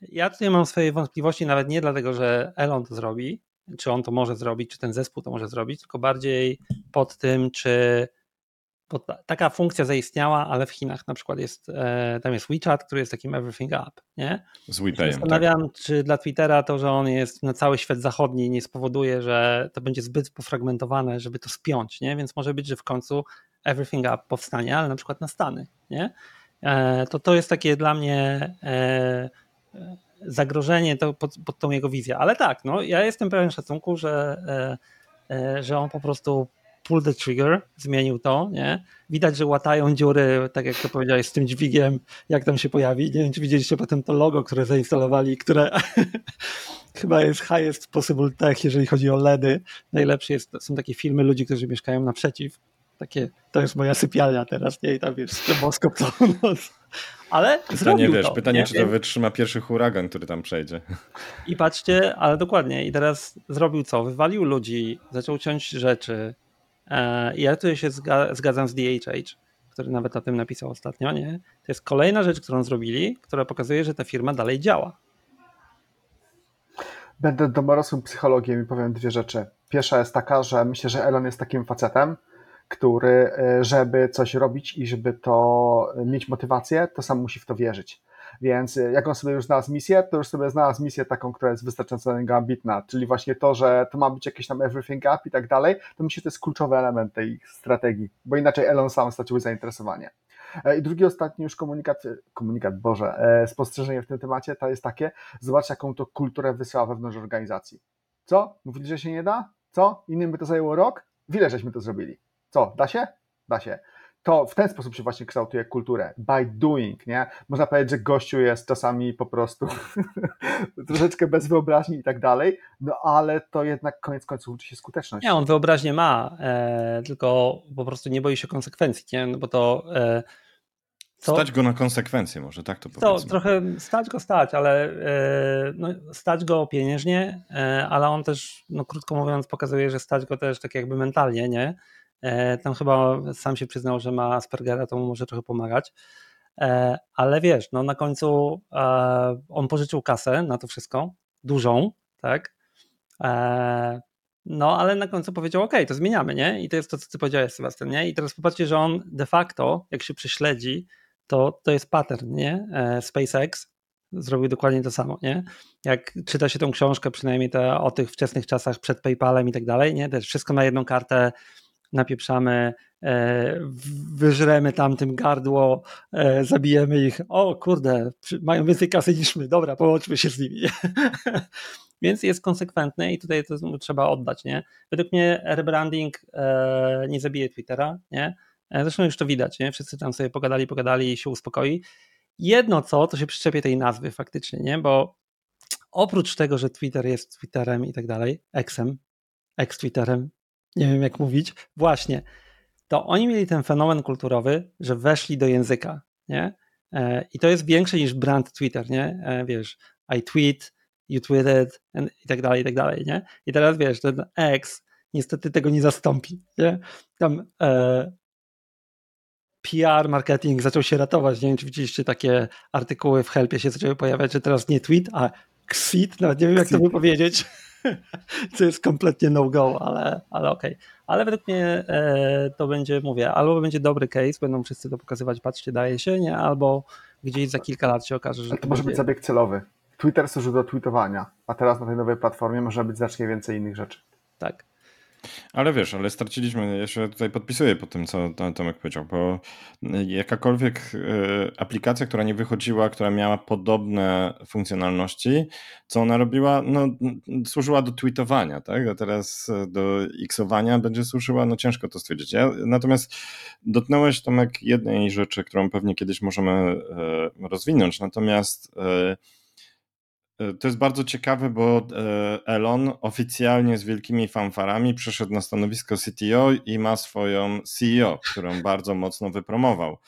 Speaker 1: Ja tutaj mam swoje wątpliwości, nawet nie dlatego, że Elon to zrobi, czy on to może zrobić, czy ten zespół to może zrobić, tylko bardziej pod tym, czy taka funkcja zaistniała, ale w Chinach na przykład jest, e, tam jest WeChat, który jest takim everything app, nie?
Speaker 2: Z WePayem, tak.
Speaker 1: Zastanawiam, czy dla Twittera to, że on jest na cały świat zachodni nie spowoduje, że to będzie zbyt pofragmentowane, żeby to spiąć, nie? Więc może być, że w końcu everything app powstanie, ale na przykład na Stany, nie? E, to to jest takie dla mnie e, zagrożenie to pod, pod tą jego wizję. Ale tak, no, ja jestem pełen szacunku, że, e, e, że on po prostu pull the trigger, zmienił to, nie? Widać, że łatają dziury, tak jak to powiedziałeś, z tym dźwigiem, jak tam się pojawi. Nie wiem, czy widzieliście potem to logo, które zainstalowali, które chyba jest highest possible tech, jeżeli chodzi o LEDy. Najlepsze jest, są takie filmy ludzi, którzy mieszkają naprzeciw. Takie, to jest moja sypialnia teraz, nie? I tam jest stroboskop całą noc. Ale
Speaker 2: Pytanie, wiesz,
Speaker 1: to,
Speaker 2: pytanie,
Speaker 1: nie?
Speaker 2: czy to wytrzyma pierwszy huragan, który tam przejdzie.
Speaker 1: I patrzcie, ale dokładnie. I teraz zrobił co? Wywalił ludzi, zaczął ciąć rzeczy. E, I ja tutaj się zga- zgadzam z DHH, który nawet o tym napisał ostatnio, nie? To jest kolejna rzecz, którą zrobili, która pokazuje, że ta firma dalej działa.
Speaker 3: Będę domorosłym psychologiem i powiem dwie rzeczy. Pierwsza jest taka, że myślę, że Elon jest takim facetem, który, e, żeby coś robić i żeby to mieć motywację, to sam musi w to wierzyć. Więc e, jak on sobie już znalazł misję, to już sobie znalazł misję taką, która jest wystarczająco ambitna, czyli właśnie to, że to ma być jakieś tam everything up i tak dalej, to myślę, że to jest kluczowy element tej strategii, bo inaczej Elon sam stracił zainteresowanie. E, I drugi, ostatni już komunikat, komunikat, Boże, spostrzeżenie w tym temacie to jest takie, zobacz jaką to kulturę wysyła wewnątrz organizacji. Co? Mówili, że się nie da? Co? Innym by to zajęło rok? W ile żeśmy to zrobili? Co? Da się? Da się. To w ten sposób się właśnie kształtuje kulturę. By doing, nie? Można powiedzieć, że gościu jest czasami po prostu troszeczkę bez wyobraźni i tak dalej, no ale to jednak koniec końców uczy się skuteczności.
Speaker 1: Nie, on wyobraźnię ma, e, tylko po prostu nie boi się konsekwencji, nie? No bo to... E,
Speaker 2: to, stać go na konsekwencje, może tak to
Speaker 1: powiedzmy. To trochę stać go stać, ale e, no, stać go pieniężnie, e, ale on też, no, krótko mówiąc, pokazuje, że stać go też tak jakby mentalnie, nie? E, tam chyba sam się przyznał, że ma Aspergera, to mu może trochę pomagać. Ale wiesz, no na końcu on pożyczył kasę na to wszystko, dużą, tak? No, ale na końcu powiedział, OK, to zmieniamy, nie? I to jest to, co ty powiedziałeś, Sebastian, nie? I teraz popatrzcie, że on de facto, jak się prześledzi, to, to jest pattern, nie? E, SpaceX zrobił dokładnie to samo, nie? Jak czyta się tą książkę, przynajmniej te, o tych wczesnych czasach przed PayPalem i tak dalej, nie? Jest wszystko na jedną kartę napieprzamy, e, wyżremy tam tym gardło, e, zabijemy ich, o kurde, mają więcej kasy niż my, dobra, połączmy się z nimi. Więc jest konsekwentny i tutaj to trzeba oddać, nie? Według mnie rebranding nie zabije Twittera, nie? E, zresztą już to widać, nie? Wszyscy tam sobie pogadali, pogadali i się uspokoi. Jedno co, to się przyczepie tej nazwy faktycznie, nie? Bo oprócz tego, że Twitter jest Twitterem i tak dalej, Xem, ex-Twitterem, nie wiem jak mówić, właśnie, to oni mieli ten fenomen kulturowy, że weszli do języka, nie? E, I to jest większe niż brand Twitter, nie? E, wiesz, I tweet, you tweeted i tak dalej, i tak dalej, nie? I teraz wiesz, ten X niestety tego nie zastąpi, nie? Tam e, PR, marketing zaczął się ratować. Nie wiem, czy widzieliście takie artykuły w Helpie się zaczęły pojawiać, że teraz nie tweet, a xit, nawet nie wiem jak to wypowiedzieć, co jest kompletnie no-go, ale, ale okej. Okay. Ale według mnie e, to będzie, mówię, albo będzie dobry case, będą wszyscy to pokazywać, patrzcie, daje się, nie, albo gdzieś za kilka lat się okaże, że
Speaker 3: to, to może będzie... być zabieg celowy. Twitter służy do tweetowania, a teraz na tej nowej platformie może być znacznie więcej innych rzeczy.
Speaker 1: Tak.
Speaker 2: Ale wiesz, ale straciliśmy, ja się tutaj podpisuję po tym, co Tomek powiedział, bo jakakolwiek e, aplikacja, która nie wychodziła, która miała podobne funkcjonalności, co ona robiła, no służyła do tweetowania, tak? A teraz e, do xowania będzie służyła, no ciężko to stwierdzić. Ja, natomiast dotknąłeś Tomek jednej rzeczy, którą pewnie kiedyś możemy rozwinąć, natomiast to jest bardzo ciekawe, bo e, Elon oficjalnie z wielkimi fanfarami przeszedł na stanowisko CTO i ma swoją CEO, którą bardzo mocno wypromował.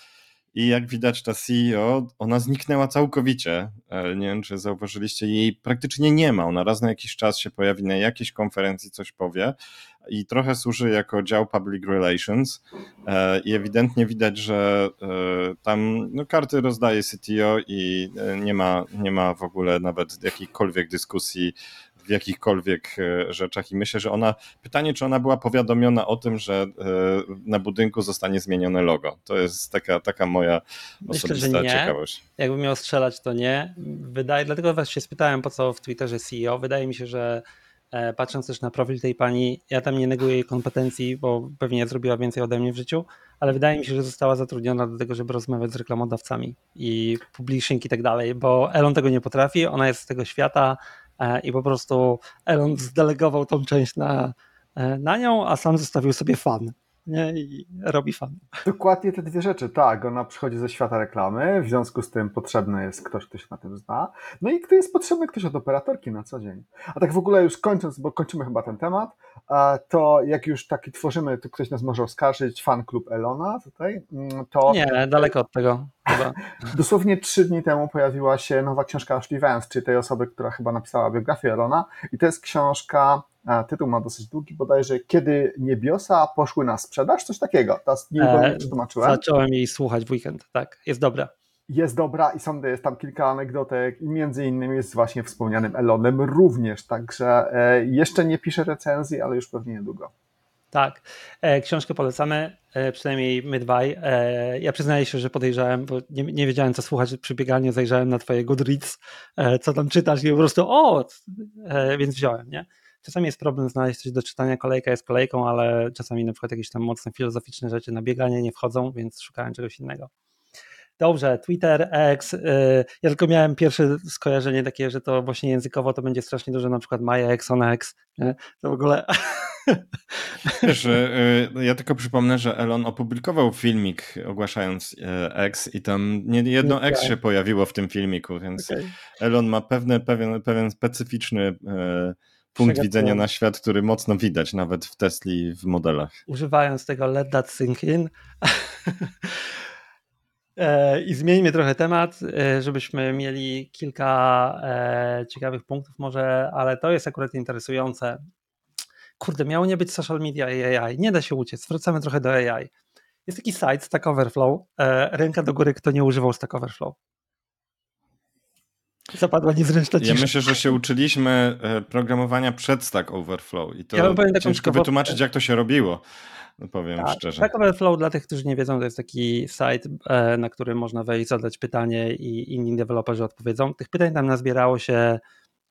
Speaker 2: I jak widać, ta CEO, ona zniknęła całkowicie. E, nie wiem, czy zauważyliście, jej praktycznie nie ma. Ona raz na jakiś czas się pojawi na jakiejś konferencji, coś powie i trochę służy jako dział public relations. E, I ewidentnie widać, że e, tam no, karty rozdaje CTO i nie ma, nie ma w ogóle nawet jakiejkolwiek dyskusji w jakichkolwiek e, rzeczach i myślę, że ona, pytanie, czy ona była powiadomiona o tym, że e, na budynku zostanie zmienione logo. To jest taka, taka moja myślę, osobista ciekawość.
Speaker 1: Jakbym miał strzelać, to nie. Wydaje, dlatego was się spytałem, po co w Twitterze CEO. Wydaje mi się, że e, patrząc też na profil tej pani, ja tam nie neguję jej kompetencji, bo pewnie zrobiła więcej ode mnie w życiu, ale wydaje mi się, że została zatrudniona do tego, żeby rozmawiać z reklamodawcami i publishing i tak dalej, bo Elon tego nie potrafi, ona jest z tego świata, i po prostu Elon zdelegował tą część na, e, na nią, a sam zostawił sobie fan. Nie? I robi fan.
Speaker 3: Dokładnie te dwie rzeczy, tak. Ona przychodzi ze świata reklamy, w związku z tym potrzebny jest ktoś, kto się na tym zna. No i kto jest potrzebny ktoś od operatorki na co dzień. A tak w ogóle już kończąc, bo kończymy chyba ten temat, to jak już taki tworzymy, to ktoś nas może oskarżyć, fan klub Elona tutaj, mm, to...
Speaker 1: Nie, daleko od tego. Chyba.
Speaker 3: Dosłownie trzy dni temu pojawiła się nowa książka Ashley Vance, czyli tej osoby, która chyba napisała biografię Elona i to jest książka tytuł ma dosyć długi, bodajże Kiedy niebiosa poszły na sprzedaż, coś takiego. Teraz nie wiem, e.
Speaker 1: Zacząłem jej słuchać w weekend, tak, jest dobra.
Speaker 3: Jest dobra i są, jest tam kilka anegdotek i między innymi jest właśnie wspomnianym Elonem również, także e, jeszcze nie piszę recenzji, ale już pewnie niedługo.
Speaker 1: Tak, e, książkę polecamy, przynajmniej my dwaj. Ja przyznaję się, że podejrzałem, bo nie, nie wiedziałem co słuchać przy bieganiu, zajrzałem na twoje Goodreads, co tam czytasz i po prostu o, więc wziąłem, nie? Czasami jest problem znaleźć coś do czytania, kolejka jest kolejką, ale czasami na przykład jakieś tam mocne filozoficzne rzeczy na bieganie nie wchodzą, więc szukałem czegoś innego. Dobrze, Twitter, X. Y, ja tylko miałem pierwsze skojarzenie takie, że to właśnie językowo to będzie strasznie dużo, na przykład My X on X. Nie? To w ogóle.
Speaker 2: Wiesz, y, y, ja tylko przypomnę, że Elon opublikował filmik ogłaszając X i tam nie jedno X się pojawiło w tym filmiku, więc okay. Elon ma pewne, pewien, pewien specyficzny punkt widzenia na świat, który mocno widać nawet w Tesli w modelach.
Speaker 1: Używając tego let that sink in. E, I zmieńmy trochę temat, e, żebyśmy mieli kilka e, ciekawych punktów może, ale to jest akurat interesujące. Kurde, miało nie być social media i AI. Nie da się uciec. Wracamy trochę do AI. Jest taki site Stack Overflow. Ręka do góry, kto nie używał Stack Overflow. Zapadła niezręczna cisza.
Speaker 2: Ja myślę, że się uczyliśmy programowania przed Stack Overflow i to ja ciężko wytłumaczyć, jak to się robiło. No powiem tak, szczerze.
Speaker 1: Stack Overflow dla tych, którzy nie wiedzą, to jest taki site, e, na który można wejść, zadać pytanie i inni deweloperzy odpowiedzą. Tych pytań tam nazbierało się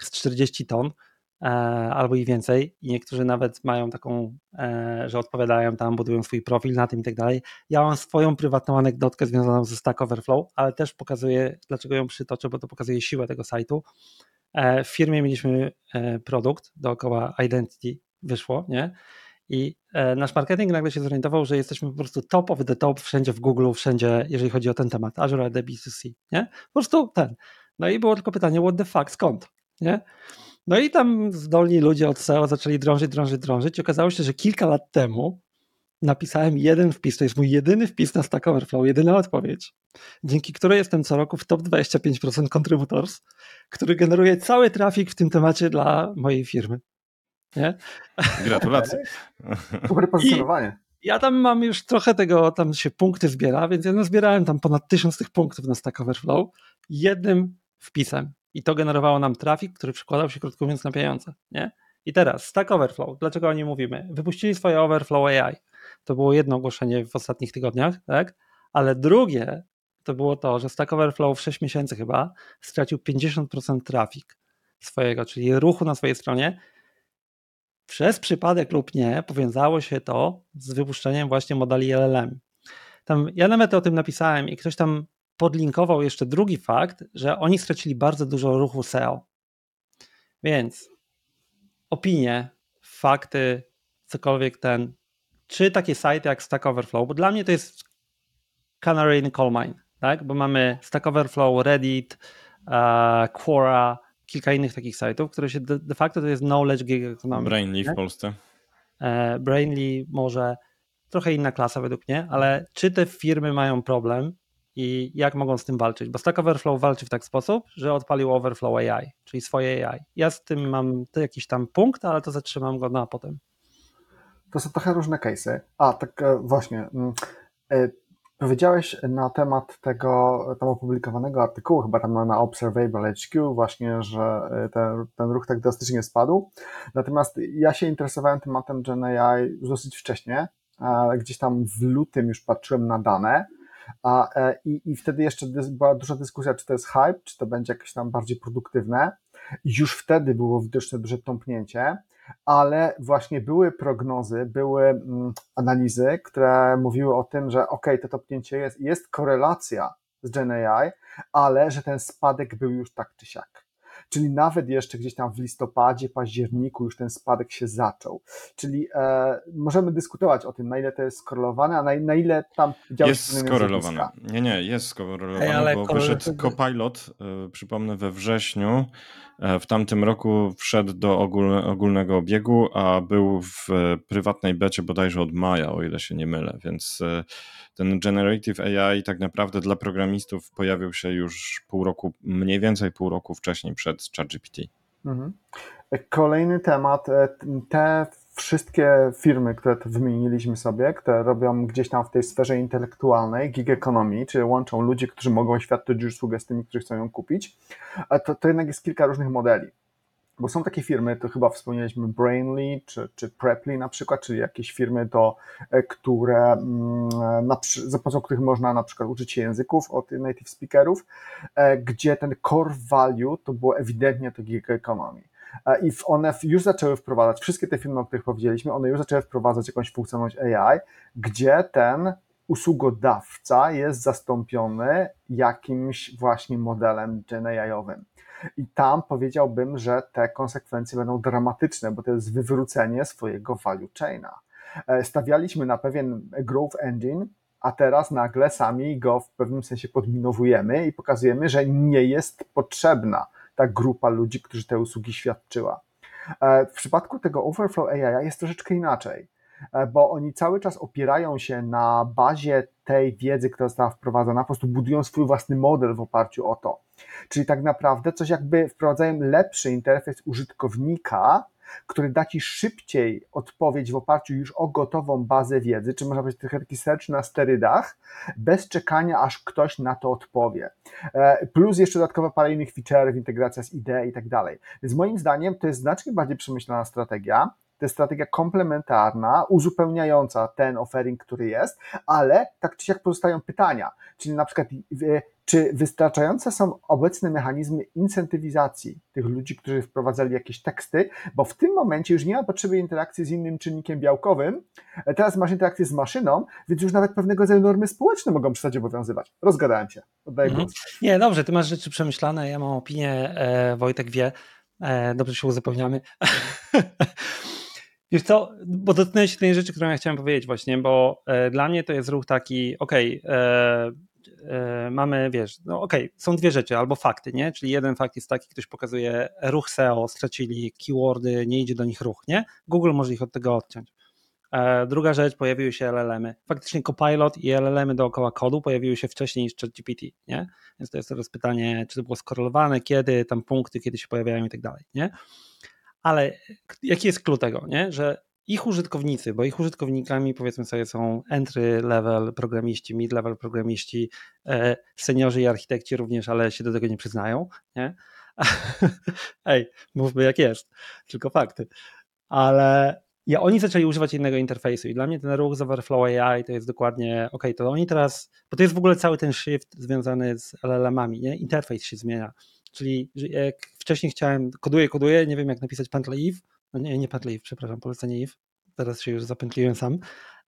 Speaker 1: z 40 ton e, albo i więcej i niektórzy nawet mają taką, e, że odpowiadają tam, budują swój profil na tym i tak dalej. Ja mam swoją prywatną anegdotkę związaną ze Stack Overflow, ale też pokazuję, dlaczego ją przytoczę, bo to pokazuje siłę tego sajtu. W firmie mieliśmy produkt dookoła Identity, wyszło, nie? I e, nasz marketing nagle się zorientował, że jesteśmy po prostu top of the top wszędzie w Google, wszędzie, jeżeli chodzi o ten temat, Azure AD B2C, nie? Po prostu ten. No i było tylko pytanie, what the fuck, skąd, nie? No i tam zdolni ludzie od SEO zaczęli drążyć, drążyć, drążyć i okazało się, że kilka lat temu napisałem jeden wpis, to jest mój jedyny wpis na Stack Overflow, jedyna odpowiedź, dzięki której jestem co roku w top 25% contributors, który generuje cały trafik w tym temacie dla mojej firmy. Nie?
Speaker 2: Gratulacje.
Speaker 3: Dobre pozycjonowanie.
Speaker 1: Ja tam mam już trochę tego, tam się punkty zbiera, więc ja nazbierałem tam ponad tysiąc tych punktów na Stack Overflow jednym wpisem. I to generowało nam trafik, który przekładał się krótko mówiąc na pieniądze. Nie? I teraz Stack Overflow, dlaczego o nim mówimy? Wypuścili swoje Overflow AI. To było jedno ogłoszenie w ostatnich tygodniach, tak? Ale drugie to było to, że Stack Overflow w 6 miesięcy chyba stracił 50% trafik swojego, czyli ruchu na swojej stronie przez przypadek lub nie powiązało się to z wypuszczeniem właśnie modeli LLM. Tam, ja nawet o tym napisałem i ktoś tam podlinkował jeszcze drugi fakt, że oni stracili bardzo dużo ruchu SEO. Więc opinie, fakty, cokolwiek ten, czy takie sajty jak Stack Overflow, bo dla mnie to jest canary in coal mine, tak? bo mamy Stack Overflow, Reddit, uh, Quora, kilka innych takich sajtów, które się de, de facto to jest knowledge gig economy.
Speaker 2: Brainly w Polsce.
Speaker 1: E, Brainly może trochę inna klasa według mnie, ale czy te firmy mają problem i jak mogą z tym walczyć? Bo Stack Overflow walczy w taki sposób, że odpalił Overflow AI, czyli swoje AI. Ja z tym mam jakiś tam punkt, ale to zatrzymam go na potem.
Speaker 3: To są trochę różne case'y. A, tak e, właśnie. Mm, e, Powiedziałeś na temat tego tam opublikowanego artykułu, chyba tam na Observable HQ, właśnie, że e, ten, ten ruch tak drastycznie spadł. Natomiast ja się interesowałem tematem Gen AI dosyć wcześnie. Gdzieś tam w lutym już patrzyłem na dane. A, e, i, I wtedy jeszcze była duża dyskusja, czy to jest hype, czy to będzie jakieś tam bardziej produktywne. Już wtedy było widoczne duże tąpnięcie ale właśnie były prognozy, były mm, analizy, które mówiły o tym, że ok, to topnięcie jest, jest korelacja z GenAI, ale że ten spadek był już tak czy siak. Czyli nawet jeszcze gdzieś tam w listopadzie, październiku już ten spadek się zaczął. Czyli e, możemy dyskutować o tym, na ile to jest skorelowane, a na, na ile tam
Speaker 2: działa Jest skorelowane. Nie, nie, jest skorelowane, Ej, bo wyszedł Copilot, y, przypomnę, we wrześniu w tamtym roku wszedł do ogólnego obiegu, a był w prywatnej becie bodajże od maja, o ile się nie mylę, więc e, ten Generative AI tak naprawdę dla programistów pojawił się już pół roku, mniej więcej pół roku wcześniej przed ChatGPT. Mhm.
Speaker 3: Kolejny temat. E, te wszystkie firmy, które wymieniliśmy sobie, które robią gdzieś tam w tej sferze intelektualnej, gig economy, czyli łączą ludzi, którzy mogą świadczyć usługę z tymi, którzy chcą ją kupić, to, to jednak jest kilka różnych modeli. bo są takie firmy, to chyba wspomnieliśmy Brainly czy, czy Preply na przykład, czyli jakieś firmy to, e, które mm, na, za pomocą których można na przykład uczyć się języków od native speakerów, e, gdzie ten core value to było ewidentnie to gig economy. E, I one już zaczęły wprowadzać, wszystkie te firmy, o których powiedzieliśmy, one już zaczęły wprowadzać jakąś funkcjonalność AI, gdzie ten usługodawca jest zastąpiony jakimś właśnie modelem Gen AI-owym. I tam powiedziałbym, że te konsekwencje będą dramatyczne, bo to jest wywrócenie swojego value chaina. E, stawialiśmy na pewien growth engine, a teraz nagle sami go w pewnym sensie podminowujemy i pokazujemy, że nie jest potrzebna ta grupa ludzi, którzy te usługi świadczyła. E, w przypadku tego Overflow AI jest troszeczkę inaczej, e, bo oni cały czas opierają się na bazie tej wiedzy, która została wprowadzona, po prostu budują swój własny model w oparciu o to. Czyli tak naprawdę coś jakby wprowadzają lepszy interfejs użytkownika, który da Ci szybciej odpowiedź w oparciu już o gotową bazę wiedzy, czy można powiedzieć trochę taki search na sterydach, bez czekania, aż ktoś na to odpowie. E, plus jeszcze dodatkowe parę innych feature'ów, integracja z IDE i tak dalej. Więc moim zdaniem to jest znacznie bardziej przemyślana strategia, to jest strategia komplementarna, uzupełniająca ten offering, który jest, ale tak czy siak pozostają pytania, czyli na przykład czy wystarczające są obecne mechanizmy incentywizacji tych ludzi, którzy wprowadzali jakieś teksty, bo w tym momencie już nie ma potrzeby interakcji z innym czynnikiem białkowym, teraz masz interakcję z maszyną, więc już nawet pewnego rodzaju normy społeczne mogą przestać obowiązywać. Rozgadałem się. Oddaję mhm. głos.
Speaker 1: Nie, dobrze, ty masz rzeczy przemyślane, ja mam opinię, e, Wojtek wie, e, dobrze się uzupełniamy. Wiesz co, bo dotknąłeś tej rzeczy, którą ja chciałem powiedzieć właśnie, bo e, dla mnie to jest ruch taki, okej, okay, e, e, mamy, wiesz, no okej, okay, są dwie rzeczy, albo fakty, nie? Czyli jeden fakt jest taki, ktoś pokazuje ruch SEO, stracili keywordy, nie idzie do nich ruch, nie? Google może ich od tego odciąć. E, druga rzecz, pojawiły się LLM-y. Faktycznie Copilot i LLM-y dookoła kodu pojawiły się wcześniej niż ChatGPT, nie? Więc to jest teraz pytanie, czy to było skorelowane, kiedy, tam punkty, kiedy się pojawiają i tak dalej, nie? Ale jaki jest klucz tego, nie? że ich użytkownicy, bo ich użytkownikami powiedzmy sobie są entry level programiści, mid level programiści, e, seniorzy i architekci również, ale się do tego nie przyznają. Nie? Ej, mówmy jak jest, tylko fakty. Ale ja, oni zaczęli używać innego interfejsu i dla mnie ten ruch z Overflow AI to jest dokładnie, ok, to oni teraz, bo to jest w ogóle cały ten shift związany z LLM-ami, nie? interfejs się zmienia. Czyli jak wcześniej chciałem, koduję, koduję, nie wiem jak napisać pętlę if, no nie, nie pętlę if, przepraszam, polecenie if, teraz się już zapętliłem sam,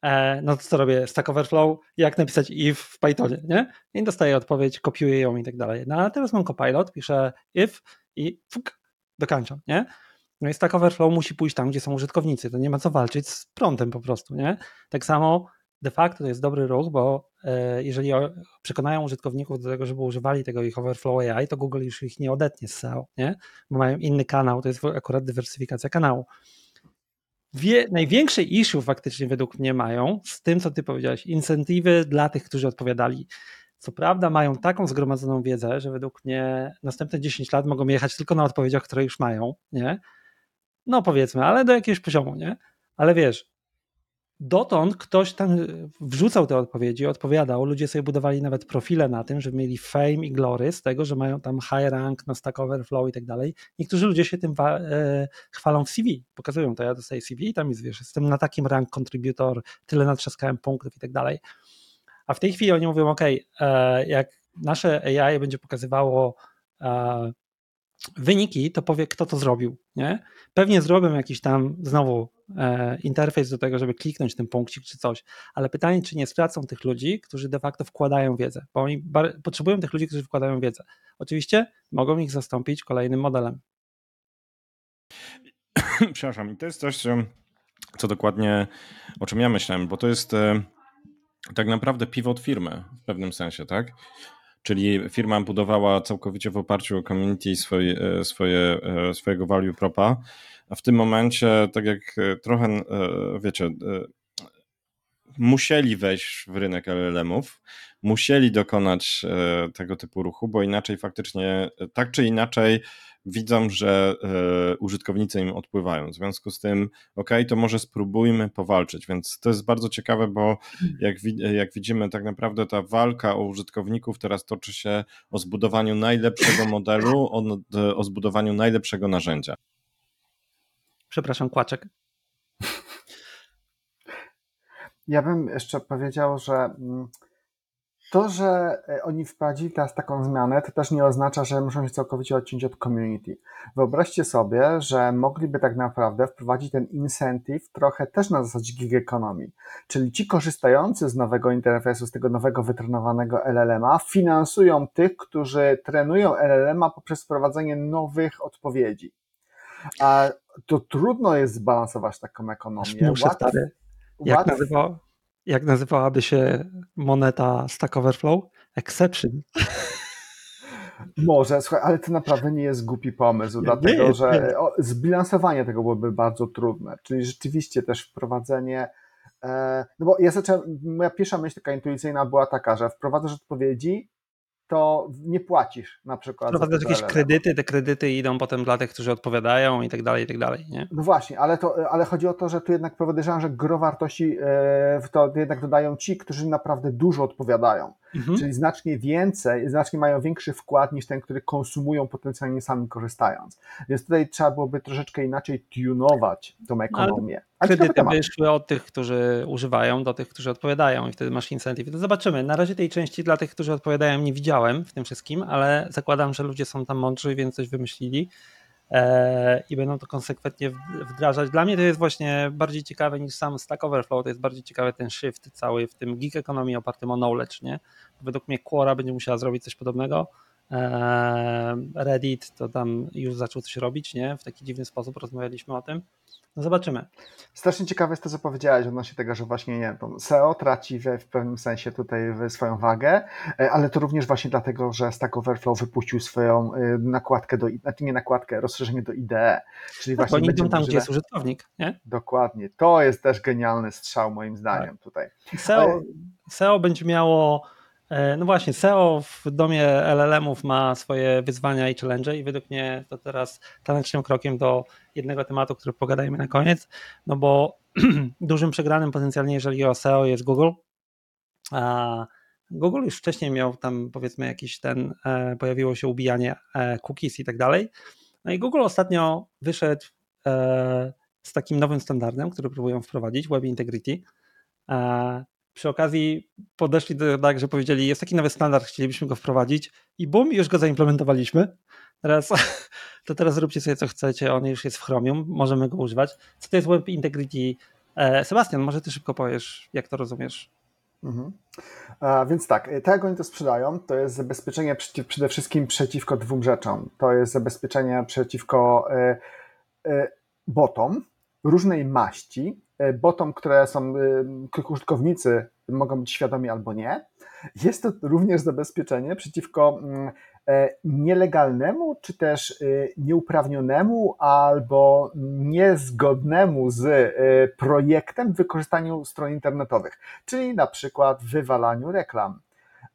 Speaker 1: e, no to co robię, Stack Overflow, jak napisać if w Pythonie, nie? I dostaję odpowiedź, kopiuję ją i tak dalej. No ale teraz mam Copilot, piszę if i fuk, dokańczam, nie? No i Stack Overflow musi pójść tam, gdzie są użytkownicy, to nie ma co walczyć z prądem po prostu, nie? Tak samo de facto to jest dobry ruch, bo e, jeżeli przekonają użytkowników do tego, żeby używali tego ich Overflow AI, to Google już ich nie odetnie z SEO, nie? bo mają inny kanał, to jest akurat dywersyfikacja kanału. Wie, największe issue faktycznie według mnie mają z tym, co ty powiedziałeś, incentywy dla tych, którzy odpowiadali. Co prawda mają taką zgromadzoną wiedzę, że według mnie następne 10 lat mogą jechać tylko na odpowiedziach, które już mają, nie? No powiedzmy, ale do jakiegoś poziomu, nie? Ale wiesz, dotąd ktoś tam wrzucał te odpowiedzi, odpowiadał, ludzie sobie budowali nawet profile na tym, żeby mieli fame i glory z tego, że mają tam high rank na Stack Overflow i tak dalej. Niektórzy ludzie się tym e, chwalą w CV, pokazują to, ja dostaję CV i tam jest, wiesz, jestem na takim rank contributor, tyle natrzaskałem punktów i tak dalej. A w tej chwili oni mówią, ok, e, jak nasze AI będzie pokazywało e, wyniki, to powie, kto to zrobił. Nie? Pewnie zrobią jakiś tam znowu e, interfejs do tego, żeby kliknąć ten punkcik czy coś, ale pytanie, czy nie stracą tych ludzi, którzy de facto wkładają wiedzę, bo oni potrzebują tych ludzi, którzy wkładają wiedzę. Oczywiście mogą ich zastąpić kolejnym modelem.
Speaker 2: Przepraszam, i to jest coś, co dokładnie, o czym ja myślałem, bo to jest e, tak naprawdę pivot firmy w pewnym sensie, tak? Czyli firma budowała całkowicie w oparciu o community swoje, swoje, swojego value propa, a w tym momencie, tak jak e, trochę, e, wiecie, e, musieli wejść w rynek LLM-ów, musieli dokonać tego typu ruchu, bo inaczej faktycznie, tak czy inaczej, widzą, że e, użytkownicy im odpływają. W związku z tym, ok, to może spróbujmy powalczyć. Więc to jest bardzo ciekawe, bo jak, jak widzimy, tak naprawdę ta walka o użytkowników teraz toczy się o zbudowaniu najlepszego modelu, o, o zbudowaniu najlepszego narzędzia.
Speaker 1: Przepraszam, kłaczek.
Speaker 3: Ja bym jeszcze powiedział, że mm, to, że e, oni wprowadzili teraz taką zmianę, to też nie oznacza, że muszą się całkowicie odciąć od community. Wyobraźcie sobie, że mogliby tak naprawdę wprowadzić ten incentive trochę też na zasadzie gig economy, czyli ci korzystający z nowego interfejsu, z tego nowego wytrenowanego LLM-a, finansują tych, którzy trenują LLM-a poprzez wprowadzenie nowych odpowiedzi. A to trudno jest zbalansować taką ekonomię.
Speaker 1: Muszę,
Speaker 3: Łatw-.
Speaker 1: Jak, jak nazywałaby się moneta Stack Overflow? Exception.
Speaker 3: Może, słuchaj, ale to naprawdę nie jest głupi pomysł,
Speaker 1: Nie,
Speaker 3: dlatego
Speaker 1: nie,
Speaker 3: że
Speaker 1: nie.
Speaker 3: zbilansowanie tego byłoby bardzo trudne. Czyli rzeczywiście też wprowadzenie. E, no bo ja zacząłem, moja pierwsza myśl taka intuicyjna była taka, że wprowadzasz odpowiedzi, to nie płacisz na przykład. za
Speaker 1: Wprowadzasz
Speaker 3: te
Speaker 1: jakieś kredyty, te kredyty idą potem dla tych, którzy odpowiadają i tak dalej, i tak dalej, nie?
Speaker 3: No właśnie, ale, to, ale chodzi o to, że tu jednak podejrzewam, że gro wartości e, w to jednak dodają ci, którzy naprawdę dużo odpowiadają.
Speaker 1: Mhm.
Speaker 3: Czyli znacznie więcej, znacznie mają większy wkład niż ten, który konsumują potencjalnie sami korzystając. Więc tutaj trzeba byłoby troszeczkę inaczej tunować tą ekonomię. A ciekawy
Speaker 1: Kredyty wyszły od tych, którzy używają, do tych, którzy odpowiadają i wtedy masz incentive. To zobaczymy. Na razie tej części dla tych, którzy odpowiadają nie widziałem w tym wszystkim, ale zakładam, że ludzie są tam mądrzy, więc coś wymyślili e, i będą to konsekwentnie wdrażać. Dla mnie to jest właśnie bardziej ciekawe niż sam Stack Overflow, to jest bardziej ciekawy ten shift cały w tym gig economy opartym o knowledge, nie? Według mnie Quora będzie musiała zrobić coś podobnego. Reddit to tam już zaczął coś robić, nie? W taki dziwny sposób rozmawialiśmy o tym. No zobaczymy.
Speaker 3: Strasznie ciekawe jest to, co powiedziałeś odnośnie tego, że właśnie nie to SEO traci w pewnym sensie tutaj swoją wagę, e, ale to również właśnie dlatego, że Stack Overflow wypuścił swoją e, nakładkę do, znaczy nie nakładkę, rozszerzenie do IDE, czyli
Speaker 1: Tak,
Speaker 3: właśnie
Speaker 1: idą tam, gdzie jest użytkownik, nie?
Speaker 3: Dokładnie. To jest też genialny strzał moim zdaniem
Speaker 1: Tak.
Speaker 3: tutaj.
Speaker 1: SEO,
Speaker 3: Ale-
Speaker 1: SEO będzie miało, no właśnie, SEO w domie LLM-ów ma swoje wyzwania i challenge i według mnie to teraz tanecznym krokiem do jednego tematu, który pogadajmy na koniec, no bo dużym przegranym potencjalnie, jeżeli o SEO jest Google, a Google już wcześniej miał tam powiedzmy jakiś ten, e, pojawiło się ubijanie e, cookies i tak dalej. No i Google ostatnio wyszedł e, z takim nowym standardem, który próbują wprowadzić, Web Integrity. E, przy okazji podeszli do tak, że powiedzieli, jest taki nowy standard, chcielibyśmy go wprowadzić i bum, już go zaimplementowaliśmy. Teraz, to teraz róbcie sobie co chcecie, on już jest w Chromium, możemy go używać. Co to jest Web Integrity? E, Sebastian, może ty szybko powiesz, jak to rozumiesz?
Speaker 3: Mhm. A, więc tak, tak jak oni to sprzedają, to jest zabezpieczenie przeciw, przede wszystkim przeciwko dwóm rzeczom. To jest zabezpieczenie przeciwko e, e, botom różnej maści, e, botom, które są, e, których użytkownicy mogą być świadomi albo nie. Jest to również zabezpieczenie przeciwko mm, e, nielegalnemu, czy też e, nieuprawnionemu albo niezgodnemu z e, projektem wykorzystaniu stron internetowych, czyli na przykład wywalaniu reklam.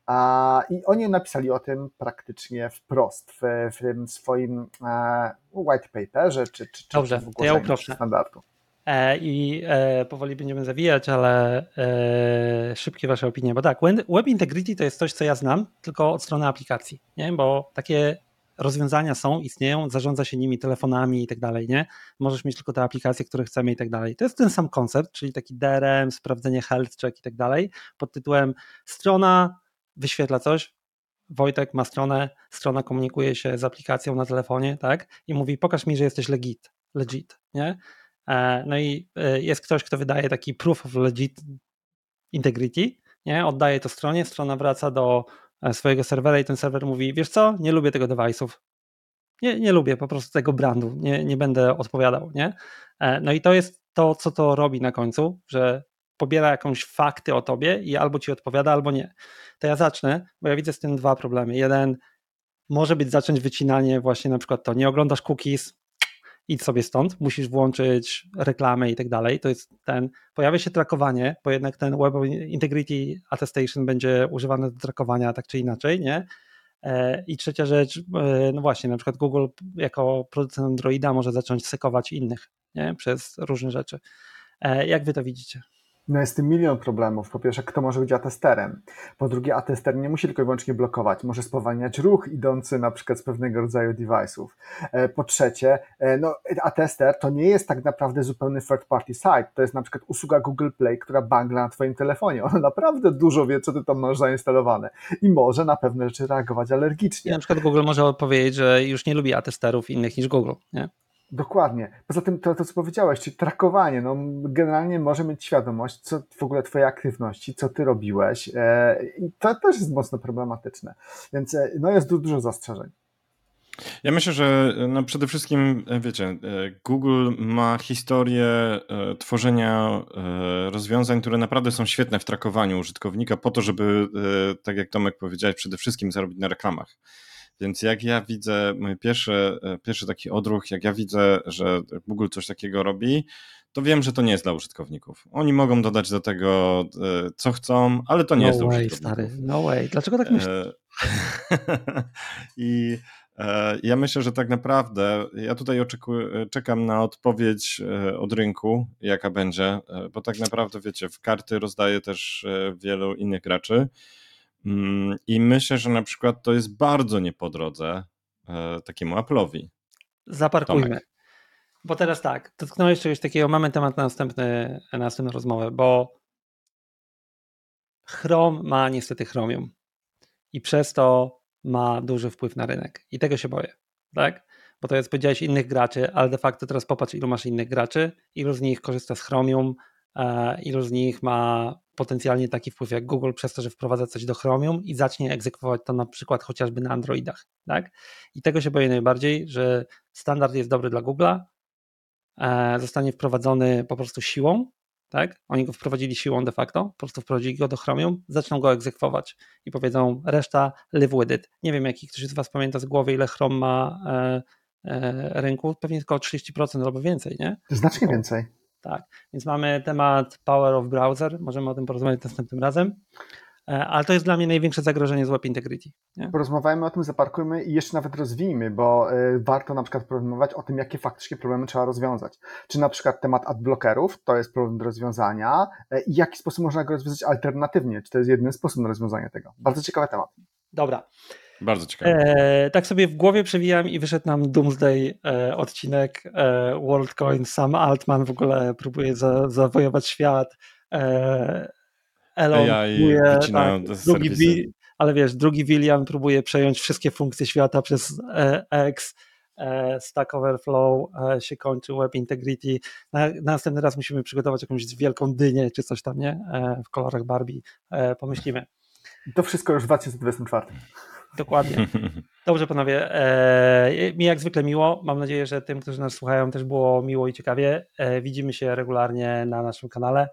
Speaker 3: A, I oni napisali o tym praktycznie wprost w, w tym swoim e, white paperze, czy, czy, czy
Speaker 1: Dobrze,
Speaker 3: w
Speaker 1: to ja
Speaker 3: standardu.
Speaker 1: E, I e, powoli będziemy zawijać, ale e, szybkie wasze opinie, bo tak, Web Integrity to jest coś, co ja znam, tylko od strony aplikacji, nie? bo takie rozwiązania są, istnieją, zarządza się nimi telefonami i tak dalej, nie? Możesz mieć tylko te aplikacje, które chcemy i tak dalej. To jest ten sam koncept, czyli taki DRM, sprawdzenie health check i tak dalej, pod tytułem strona wyświetla coś, Wojtek ma stronę, strona komunikuje się z aplikacją na telefonie, tak? I mówi, pokaż mi, że jesteś legit, legit, nie? E, No i e, jest ktoś, kto wydaje taki proof of legit integrity, nie? Oddaje to stronie, strona wraca do e, swojego serwera i ten serwer mówi, wiesz co, nie lubię tego device'ów. Nie, nie lubię po prostu tego brandu, nie, nie będę odpowiadał, nie? No i to jest to, co to robi na końcu, że pobiera jakąś fakty o tobie i albo ci odpowiada, albo nie. To ja zacznę, bo ja widzę z tym dwa problemy. Jeden, może być zacząć wycinanie właśnie na przykład to, nie oglądasz cookies, idź sobie stąd, musisz włączyć reklamę i tak dalej. To jest ten, pojawia się trakowanie, bo jednak ten Web Integrity Attestation będzie używany do trakowania tak czy inaczej, nie? E, I trzecia rzecz, e, no właśnie, na przykład Google jako producent Androida może zacząć sekować innych, nie? Przez różne rzeczy. E, Jak wy to widzicie?
Speaker 3: No jest tym milion problemów. Po pierwsze, kto może być atesterem? Po drugie, atester nie musi tylko i wyłącznie blokować, może spowalniać ruch idący na przykład z pewnego rodzaju device'ów. E, po trzecie, e, no, atester to nie jest tak naprawdę zupełny third party site. To jest na przykład usługa Google Play, która bangla na twoim telefonie. Ona naprawdę dużo wie, co ty tam masz zainstalowane i może na pewne rzeczy reagować
Speaker 1: I
Speaker 3: alergicznie.
Speaker 1: na przykład Google może odpowiedzieć, że już nie lubi atesterów innych niż Google. Nie?
Speaker 3: Dokładnie. Poza tym to, to, co powiedziałeś, czyli trakowanie, no generalnie może mieć świadomość, co w ogóle twoje aktywności, co ty robiłeś e, i to też jest mocno problematyczne. Więc e, no jest du dużo zastrzeżeń.
Speaker 2: Ja myślę, że no przede wszystkim, e, wiecie, e, Google ma historię e, tworzenia rozwiązań, które naprawdę są świetne w trakowaniu użytkownika, po to, żeby, tak jak Tomek powiedziałeś, przede wszystkim zarobić na reklamach. Więc jak ja widzę, mój pierwszy, pierwszy taki odruch, jak ja widzę, że Google coś takiego robi, to wiem, że to nie jest dla użytkowników. Oni mogą dodać do tego, co chcą, ale to nie
Speaker 1: no
Speaker 2: jest dla
Speaker 1: way,
Speaker 2: użytkowników.
Speaker 1: stary, no way. Dlaczego tak myślisz?
Speaker 2: I ja myślę, że tak naprawdę ja tutaj oczekuję, czekam na odpowiedź od rynku, jaka będzie, bo tak naprawdę, wiecie, w karty rozdaje też wielu innych graczy. Mm, I myślę, że na przykład to jest bardzo nie po drodze takiemu Apple'owi.
Speaker 1: Zaparkujmy.
Speaker 2: Tomek.
Speaker 1: Bo teraz tak, dotknąłeś czegoś takiego, mamy temat na, następny, na następną rozmowę, bo Chrome ma niestety Chromium i przez to ma duży wpływ na rynek i tego się boję, tak? Bo to jest, powiedziałeś, innych graczy, ale de facto teraz popatrz, ilu masz innych graczy, ilu z nich korzysta z Chromium, e, ilu z nich ma potencjalnie taki wpływ jak Google przez to, że wprowadza coś do Chromium i zacznie egzekwować to na przykład chociażby na Androidach, tak? I tego się boję najbardziej, że standard jest dobry dla Google'a, e, zostanie wprowadzony po prostu siłą, tak? Oni go wprowadzili siłą de facto, po prostu wprowadzili go do Chromium, zaczną go egzekwować i powiedzą reszta live with it. Nie wiem, jaki ktoś z Was pamięta z głowy, ile Chrome ma e, e, rynku, pewnie tylko 30% albo więcej, nie?
Speaker 3: Znacznie więcej.
Speaker 1: Tak, więc mamy temat Power of Browser, możemy o tym porozmawiać następnym razem, e, ale to jest dla mnie największe zagrożenie z Web Integrity. Nie?
Speaker 3: Porozmawiajmy o tym, zaparkujmy i jeszcze nawet rozwijmy, bo y, warto na przykład porozmawiać o tym, jakie faktycznie problemy trzeba rozwiązać. Czy na przykład temat adblockerów to jest problem do rozwiązania y, i w jaki sposób można go rozwiązać alternatywnie, czy to jest jedyny sposób na rozwiązanie tego. Bardzo ciekawy temat.
Speaker 1: Dobra.
Speaker 2: Bardzo ciekawe.
Speaker 1: E, tak sobie w głowie przewijam i wyszedł nam Doomsday e, odcinek e, WorldCoin, sam Altman w ogóle próbuje za, zawojować świat. E, Elon
Speaker 2: AI
Speaker 1: próbuje, tak, drugi. Wi- ale wiesz, drugi William próbuje przejąć wszystkie funkcje świata przez e, X. E, Stack Overflow e, się kończy, Web Integrity. Na, następny raz musimy przygotować jakąś wielką dynię czy coś tam, nie? E, w kolorach Barbie. Pomyślimy.
Speaker 3: To wszystko już w 2024.
Speaker 1: Dokładnie. Dobrze, panowie. E, mi jak zwykle miło. Mam nadzieję, że tym, którzy nas słuchają, też było miło i ciekawie. E, widzimy się regularnie na naszym kanale.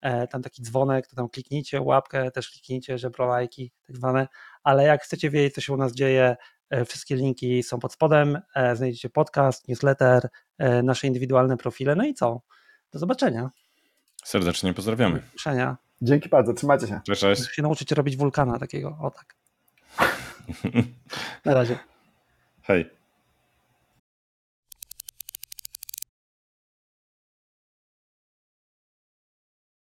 Speaker 1: E, tam taki dzwonek, to tam kliknijcie, łapkę też kliknijcie, żebrolajki tak zwane. Ale jak chcecie wiedzieć, co się u nas dzieje, wszystkie linki są pod spodem. Znajdziecie podcast, newsletter, nasze indywidualne profile. No i co? Do zobaczenia.
Speaker 2: Serdecznie
Speaker 1: Do
Speaker 2: pozdrawiamy.
Speaker 1: usłyszenia.
Speaker 3: Dzięki bardzo, trzymajcie się.
Speaker 2: Cześć, cześć.
Speaker 1: Muszę się nauczyć robić wulkana takiego. O tak. Na razie.
Speaker 2: Hej.